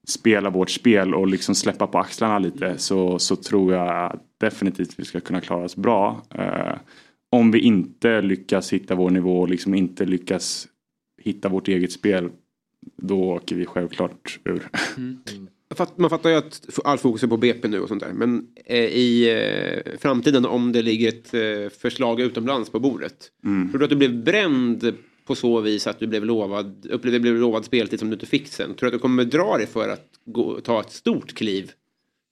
spela vårt spel och liksom släppa på axlarna lite så, så tror jag definitivt vi ska kunna klara oss bra. Eh, om vi inte lyckas hitta vår nivå och liksom inte lyckas hitta vårt eget spel då åker vi självklart ur. Fatt- Man fattar ju att all fokus är på BP nu och sånt där. Men eh, i eh, framtiden om det ligger ett eh, förslag utomlands på bordet. Mm. Tror du att du blev bränd på så vis att du blev lovad, upplevde blev lovad speltid som du inte fick sen? Tror du att du kommer dra dig för att gå, ta ett stort kliv?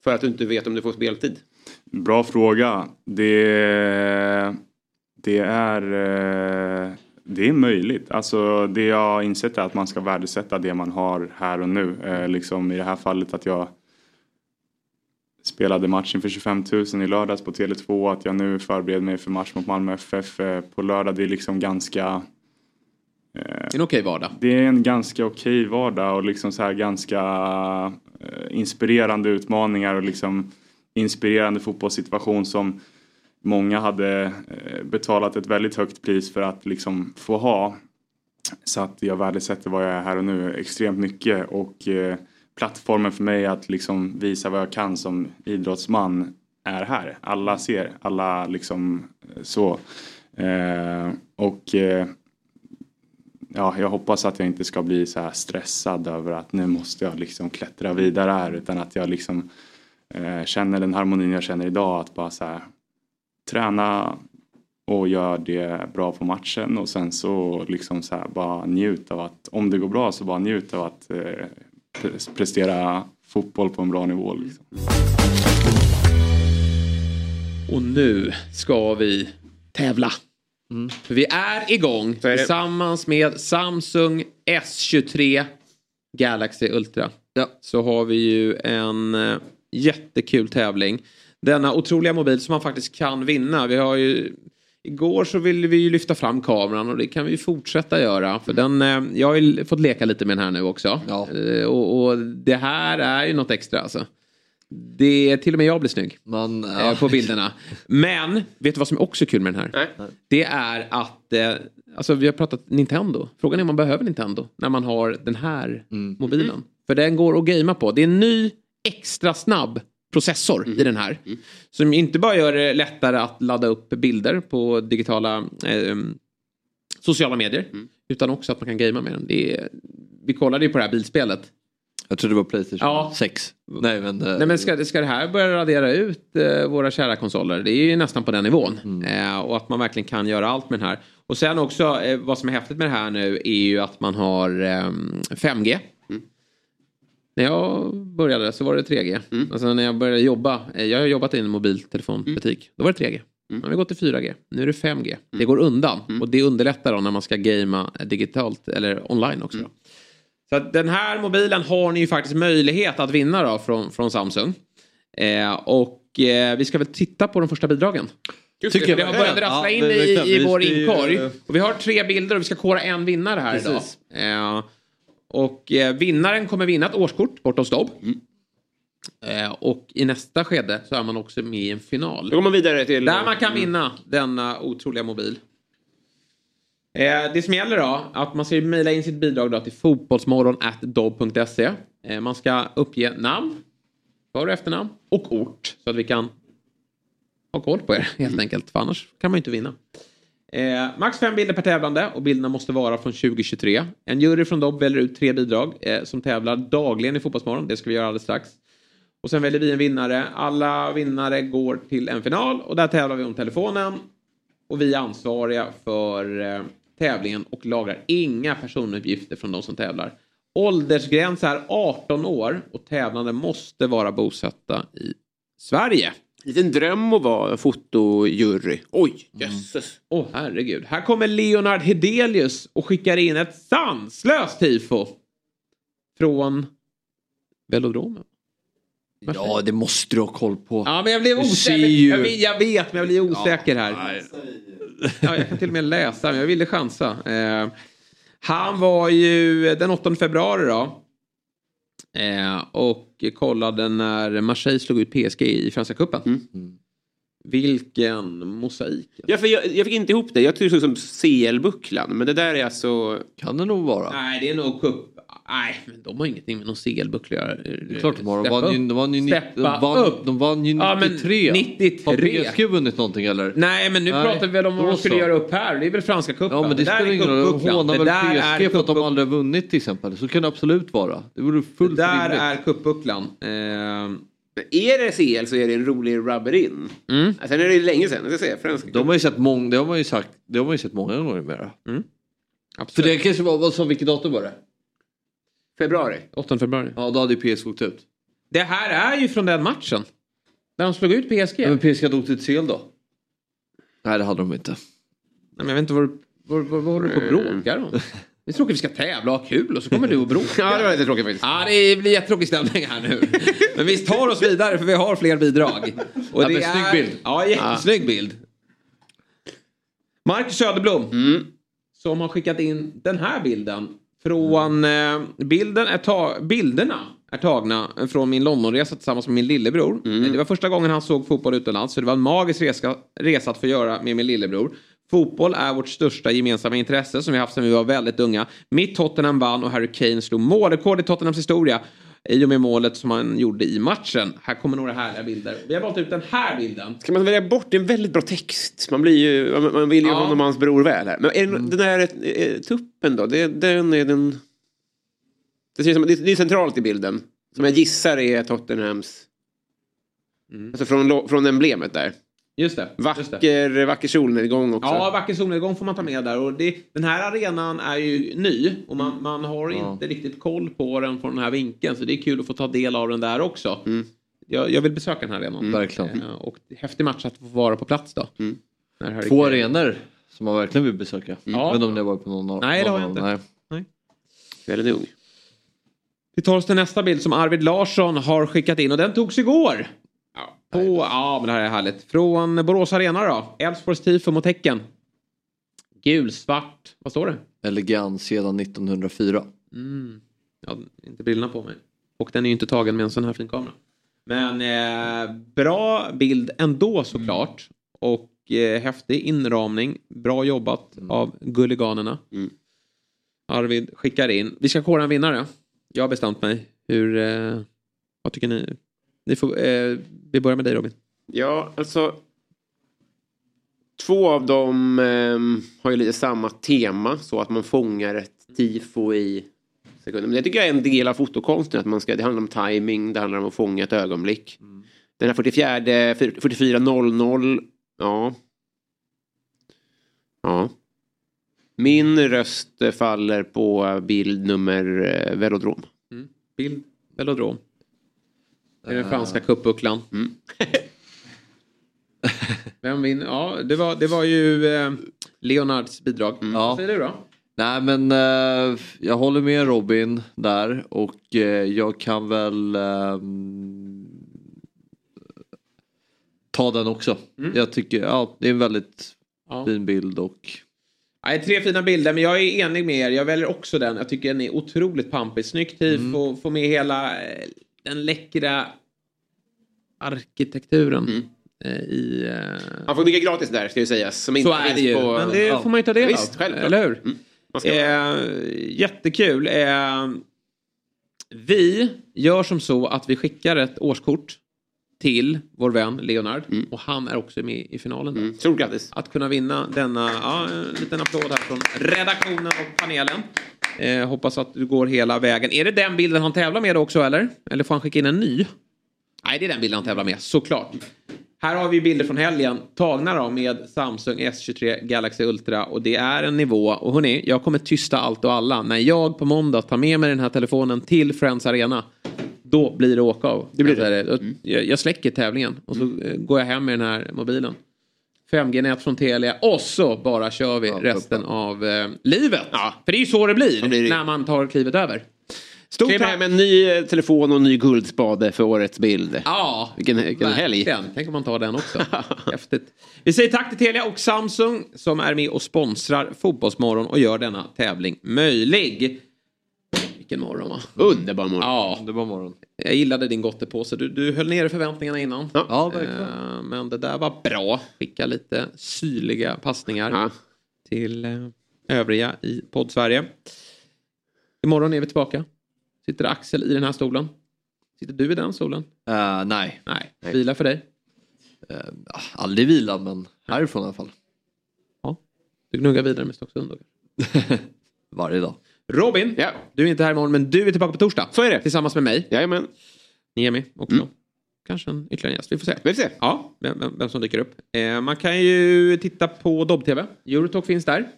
För att du inte vet om du får speltid? Bra fråga. Det, det är eh, det är möjligt. Alltså det jag har insett är att man ska värdesätta det man har här och nu. Eh, liksom i det här fallet att jag spelade matchen för 25 000 i lördags på Tele2. Att jag nu förbereder mig för match mot Malmö FF eh, på lördag. Det är liksom ganska En okej vardag. det är en ganska okej vardag och liksom så här ganska eh, inspirerande utmaningar och liksom inspirerande fotbollssituation som många hade eh, betalat ett väldigt högt pris för att liksom få ha. Så att jag värdesätter vad jag är här och nu extremt mycket och eh, plattformen för mig att liksom visa vad jag kan som idrottsman är här. Alla ser, alla liksom eh, så. Eh, och eh, ja, jag hoppas att jag inte ska bli så här stressad över att nu måste jag liksom klättra vidare här utan att jag liksom eh, känner den harmonin jag känner idag att bara så här träna och gör det bra på matchen och sen så liksom så här bara njut av att om det går bra så bara njut av att eh, pre- prestera fotboll på en bra nivå. Liksom. Och nu ska vi tävla. För vi är igång är det. tillsammans med Samsung S23 Galaxy Ultra. Så har vi ju en eh, jättekul tävling. Denna otroliga mobil som man faktiskt kan vinna. Vi har ju Igår så ville vi ju lyfta fram kameran och det kan vi fortsätta göra. För den, eh, jag har ju fått leka lite med den här nu också. Eh, Och, och det här är ju något extra alltså. Det, till och med jag blir snygg Man, eh, på bilderna. Men, vet du vad som är också kul med den här? Det är att, alltså vi har pratat Nintendo. Frågan är om man behöver Nintendo när man har den här mobilen. För den går att gamea på. Det är en ny extra snabb processor i den här. Som inte bara gör det lättare att ladda upp bilder på digitala eh, sociala medier. Utan också att man kan gamea med den. Det är, vi kollade ju på det här bilspelet. Jag tror det var Playstation Ja. 6. Nej men, eh, Nej men ska, ska det här börja radera ut eh, våra kära konsoler? Det är ju nästan på den nivån. Eh, och att man verkligen kan göra allt med den här. Och sen också eh, vad som är häftigt med det här nu är ju att man har eh, 5G. När jag började så var det 3G. Alltså när jag började jobba, eh, jag har jobbat i en mobiltelefonbutik. Då var det 3G. Nu har vi gått till 4G. Nu är det 5G. Det går undan. Och det underlättar då när man ska gamea digitalt eller online också. Då. Så den här mobilen har ni ju faktiskt möjlighet att vinna då från, från Samsung. Eh, och eh, vi ska väl titta på de första bidragen. Tycker jag. Det har börjat rassla in i, i vår inkorg. Och vi har tre bilder och vi ska kora en vinnare här Precis. idag. Eh, och eh, vinnaren kommer vinna ett årskort bort hos Dobb. Eh, och i nästa skede så är man också med i en final. Då går man vidare till... Där man kan vinna denna otroliga mobil. Eh, det som gäller då, att man ska mejla in sitt bidrag då till fotbollsmorgon.dobb.se. Eh, man ska uppge namn, för och efternamn och ort så att vi kan ha koll på er helt enkelt. För annars kan man ju inte vinna. Eh, max fem bilder per tävlande och bilderna måste vara från 2023. En jury från Dobb väljer ut tre bidrag eh, som tävlar dagligen i Fotbollsmorgon. Det ska vi göra alldeles strax. Och sen väljer vi en vinnare. Alla vinnare går till en final och där tävlar vi om telefonen. Och vi är ansvariga för eh, tävlingen och lagrar inga personuppgifter från de som tävlar. Åldersgräns är 18 år och tävlande måste vara bosatta i Sverige. Liten dröm att vara fotojury. Oj, jösses. Åh oh, herregud. Här kommer Leonard Hedelius och skickar in ett sanslöst tifo. Från velodromen. Ja, det måste du ha koll på. Ja, men jag blev osäker. Jag, vet- jag vet, men jag blir osäker här. Ja, jag kan till och med läsa, men jag ville chansa. Eh, han var ju den 8 februari då. Eh, och kollade när Marseille slog ut PSG i Franska cupen. Mm. Vilken mosaik. Ja, för jag, jag fick inte ihop det. Jag tyckte det såg ut som CL-bucklan. Men det där är alltså... Kan det nog vara. Nej, det är nog cup. Nej, men de har ingenting med någon CL-buckla att göra. Det är klart de har. De vann ju, de vann ju, ni- de Steppa vann, upp. de vann ju Ja, men 93. 93. Har PSG vunnit någonting eller? Nej, men nu Nej, pratar vi väl om vad de skulle göra upp här. Det är väl franska cupen. Ja men det, där spelar ingen roll. De hånar Det väl PSG för att de aldrig har vunnit till exempel. Så kan det absolut vara. Det vore fullt Det där rimligt. är cupbucklan. Eh, är det CL så är det en rolig rubber in. Mm. Sen är det länge sedan. Jag ska säga franska. De har ju sett många, det har man ju sagt, det har man ju sett många gånger mera. Mm. För det kanske var, vad sa, vilket datum var det? Februari. 8 februari. Ja då hade ju PSG åkt ut. Det här är ju från den matchen. Där de slog ut PSG. Ja, men PSG hade åkt ut CL då? Nej det hade de inte. Nej, men jag vet inte vad, du- vad, vad, vad håller du på och bråkar om? Det är tråkigt vi ska tävla och ha kul och så kommer du och bråkar. Ja, det var lite tråkigt faktiskt. Ja, det blir jättetråkig stämning här nu. Men vi tar oss vidare för vi har fler bidrag. Och Ja, det är... snygg bild. Ja, jättesnygg bild. Marcus Söderblom. Mm. Som har skickat in den här bilden. Från eh, bilden är ta- bilderna är tagna från min Londonresa tillsammans med min lillebror. Mm. Det var första gången han såg fotboll utomlands. Så det var en magisk resa, resa att få göra med min lillebror. Fotboll är vårt största gemensamma intresse som vi haft sedan vi var väldigt unga. Mitt Tottenham vann och Harry Kane slog målrekord i Tottenhams historia. I och med målet som han gjorde i matchen. Här kommer några härliga bilder. Vi har valt ut den här bilden. Ska man välja bort? Det är en väldigt bra text. Man, blir ju, man- vill ju Ja. honom och hans bror väl här. Men är den, den där eh, tuppen då? Det, den är den... Det, ser ut som, det, det är centralt i bilden. Som jag gissar är Tottenhams... Alltså från, från emblemet där. Just det. just det. Vacker, vacker solnedgång också. Ja, vacker solnedgång får man ta med där. Och det, den här arenan är ju ny och man, man har Ja. inte riktigt koll på den från den här vinkeln. Så det är kul att få ta del av den där också. Jag, jag vill besöka den här arenan. Verkligen. Eh, Och det häftig match att få vara på plats då. Harry Två arenor som man verkligen vill besöka. Ja. Jag vet inte om har varit på någon av Nej, det har jag inte. dem. Nej. Väldigt ung. Vi tar oss till nästa bild som Arvid Larsson har skickat in och den togs igår. På, ja, men det här är härligt. Från Borås Arena då. Elfsborgs tifo mot Häcken. Gulsvart. Vad står det? Elegans sedan 1904. Mm. Har inte brillorna på mig. Och den är ju inte tagen med en sån här fin kamera. Men eh, bra bild ändå såklart. Och eh, häftig inramning. Bra jobbat av Gulliganerna. Arvid skickar in. Vi ska kora en vinnare. Jag har bestämt mig. Hur, eh, vad tycker ni? Ni får, eh, vi börjar med dig Robin. Ja, alltså. Två av dem ehm, har ju lite samma tema. Så att man fångar ett tifo i sekunder. Men det tycker jag är en del av fotokonsten. Att man ska, det handlar om timing, det handlar om att fånga ett ögonblick. Den här 44, 44.00. Ja. Ja. Min röst eh, faller på bild nummer eh, velodrom. Bild, velodrom. Det är den franska cupbucklan. Vem vinner? Ja, det var, det var ju eh, Leonards bidrag. Vad säger du då? Nej men eh, jag håller med Robin där och eh, jag kan väl ehm, ta den också. Mm. Jag tycker ja, det är en väldigt Ja. fin bild och Nej, tre fina bilder, men jag är enig med er. Jag väljer också den. Jag tycker den är otroligt pampig. Snyggt tifo, få med hela eh, den läckra arkitekturen. eh, I, eh, Han får mycket gratis där ska ju sägas. Som inte så är det ju. På... Men det Ja. får man ju ta del Visst, av. självklart. Eller hur? Mm. Eh, jättekul. Eh, vi gör som så att vi skickar ett årskort till vår vän Leonard. Och han är också med i finalen. Mm. Stort grattis. Att kunna vinna denna, ja, en liten applåd här från redaktionen och panelen. Eh, hoppas att du går hela vägen. Är det den bilden han tävlar med också eller? Eller får han skicka in en ny? Nej, det är den bilden han tävlar med, såklart. Här har vi bilder från helgen tagna då med Samsung S23 Galaxy Ultra och det är en nivå. Och hörni, jag kommer tysta allt och alla. När jag på måndag tar med mig den här telefonen till Friends Arena då blir det åka av. Det blir det. Jag, jag släcker tävlingen och så eh, går jag hem med den här mobilen. 5G-nät från Telia och så bara kör vi resten av eh, livet. För det är ju så det blir, när man tar klivet över. Stort tack. hem en ny eh, telefon och en ny guldspade för årets bild. Ja, Vilken, vilken helg. Tänk om man tar den också. Häftigt. Vi säger tack till Telia och Samsung som är med och sponsrar Fotbollsmorgon och gör denna tävling möjlig. Vilken morgon va? Underbar morgon. Ja, Underbar morgon. jag gillade din gottepåse. Du, du höll nere förväntningarna innan. Ja, verkligen. Eh, Men det där var bra. Skicka lite syrliga passningar till eh, övriga i poddsverige. Imorgon är vi tillbaka. Sitter Axel i den här stolen? Sitter du i den stolen? Eh, nej. Nej. Vila för dig? Uh, aldrig vila men härifrån i alla fall. Du gnuggar vidare med Stocksund då? Varje dag. Robin, du är inte här imorgon men du är tillbaka på torsdag. Så är det. Tillsammans med mig. Jajamän. Niemi också. Kanske en ytterligare en gäst. Vi får se. Vi får se. Ja, vem, vem, som dyker upp. Eh, man kan ju titta på Dobb-TV. Eurotalk finns där.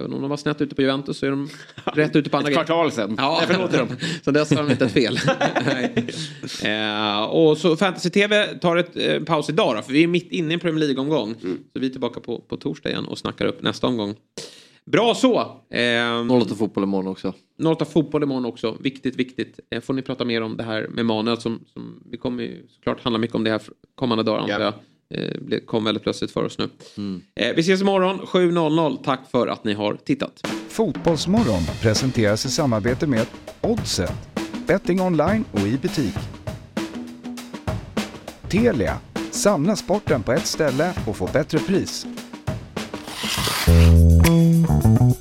Även om de var snett ute på Juventus så är de rätt ute på andra Ett kvartal sen. Ja, Jag förlåter dem. så dess har de inte ett fel. Eh, och så Fantasy-TV tar ett eh, paus idag då, för vi är mitt inne i en Premier League-omgång. Så vi är tillbaka på, på torsdag igen och snackar upp nästa omgång. Bra så! Eh, 08 fotboll imorgon också. 08 fotboll imorgon också. Viktigt, viktigt. Eh, får ni prata mer om det här med Manuel som, som vi kommer ju såklart handla mycket om det här kommande dagar antar jag. Eh, det kom väldigt plötsligt för oss nu. Eh, vi ses imorgon 7.00. Tack för att ni har tittat. Fotbollsmorgon presenteras i samarbete med Oddset, betting online och i butik. Telia, samla sporten på ett ställe och få bättre pris.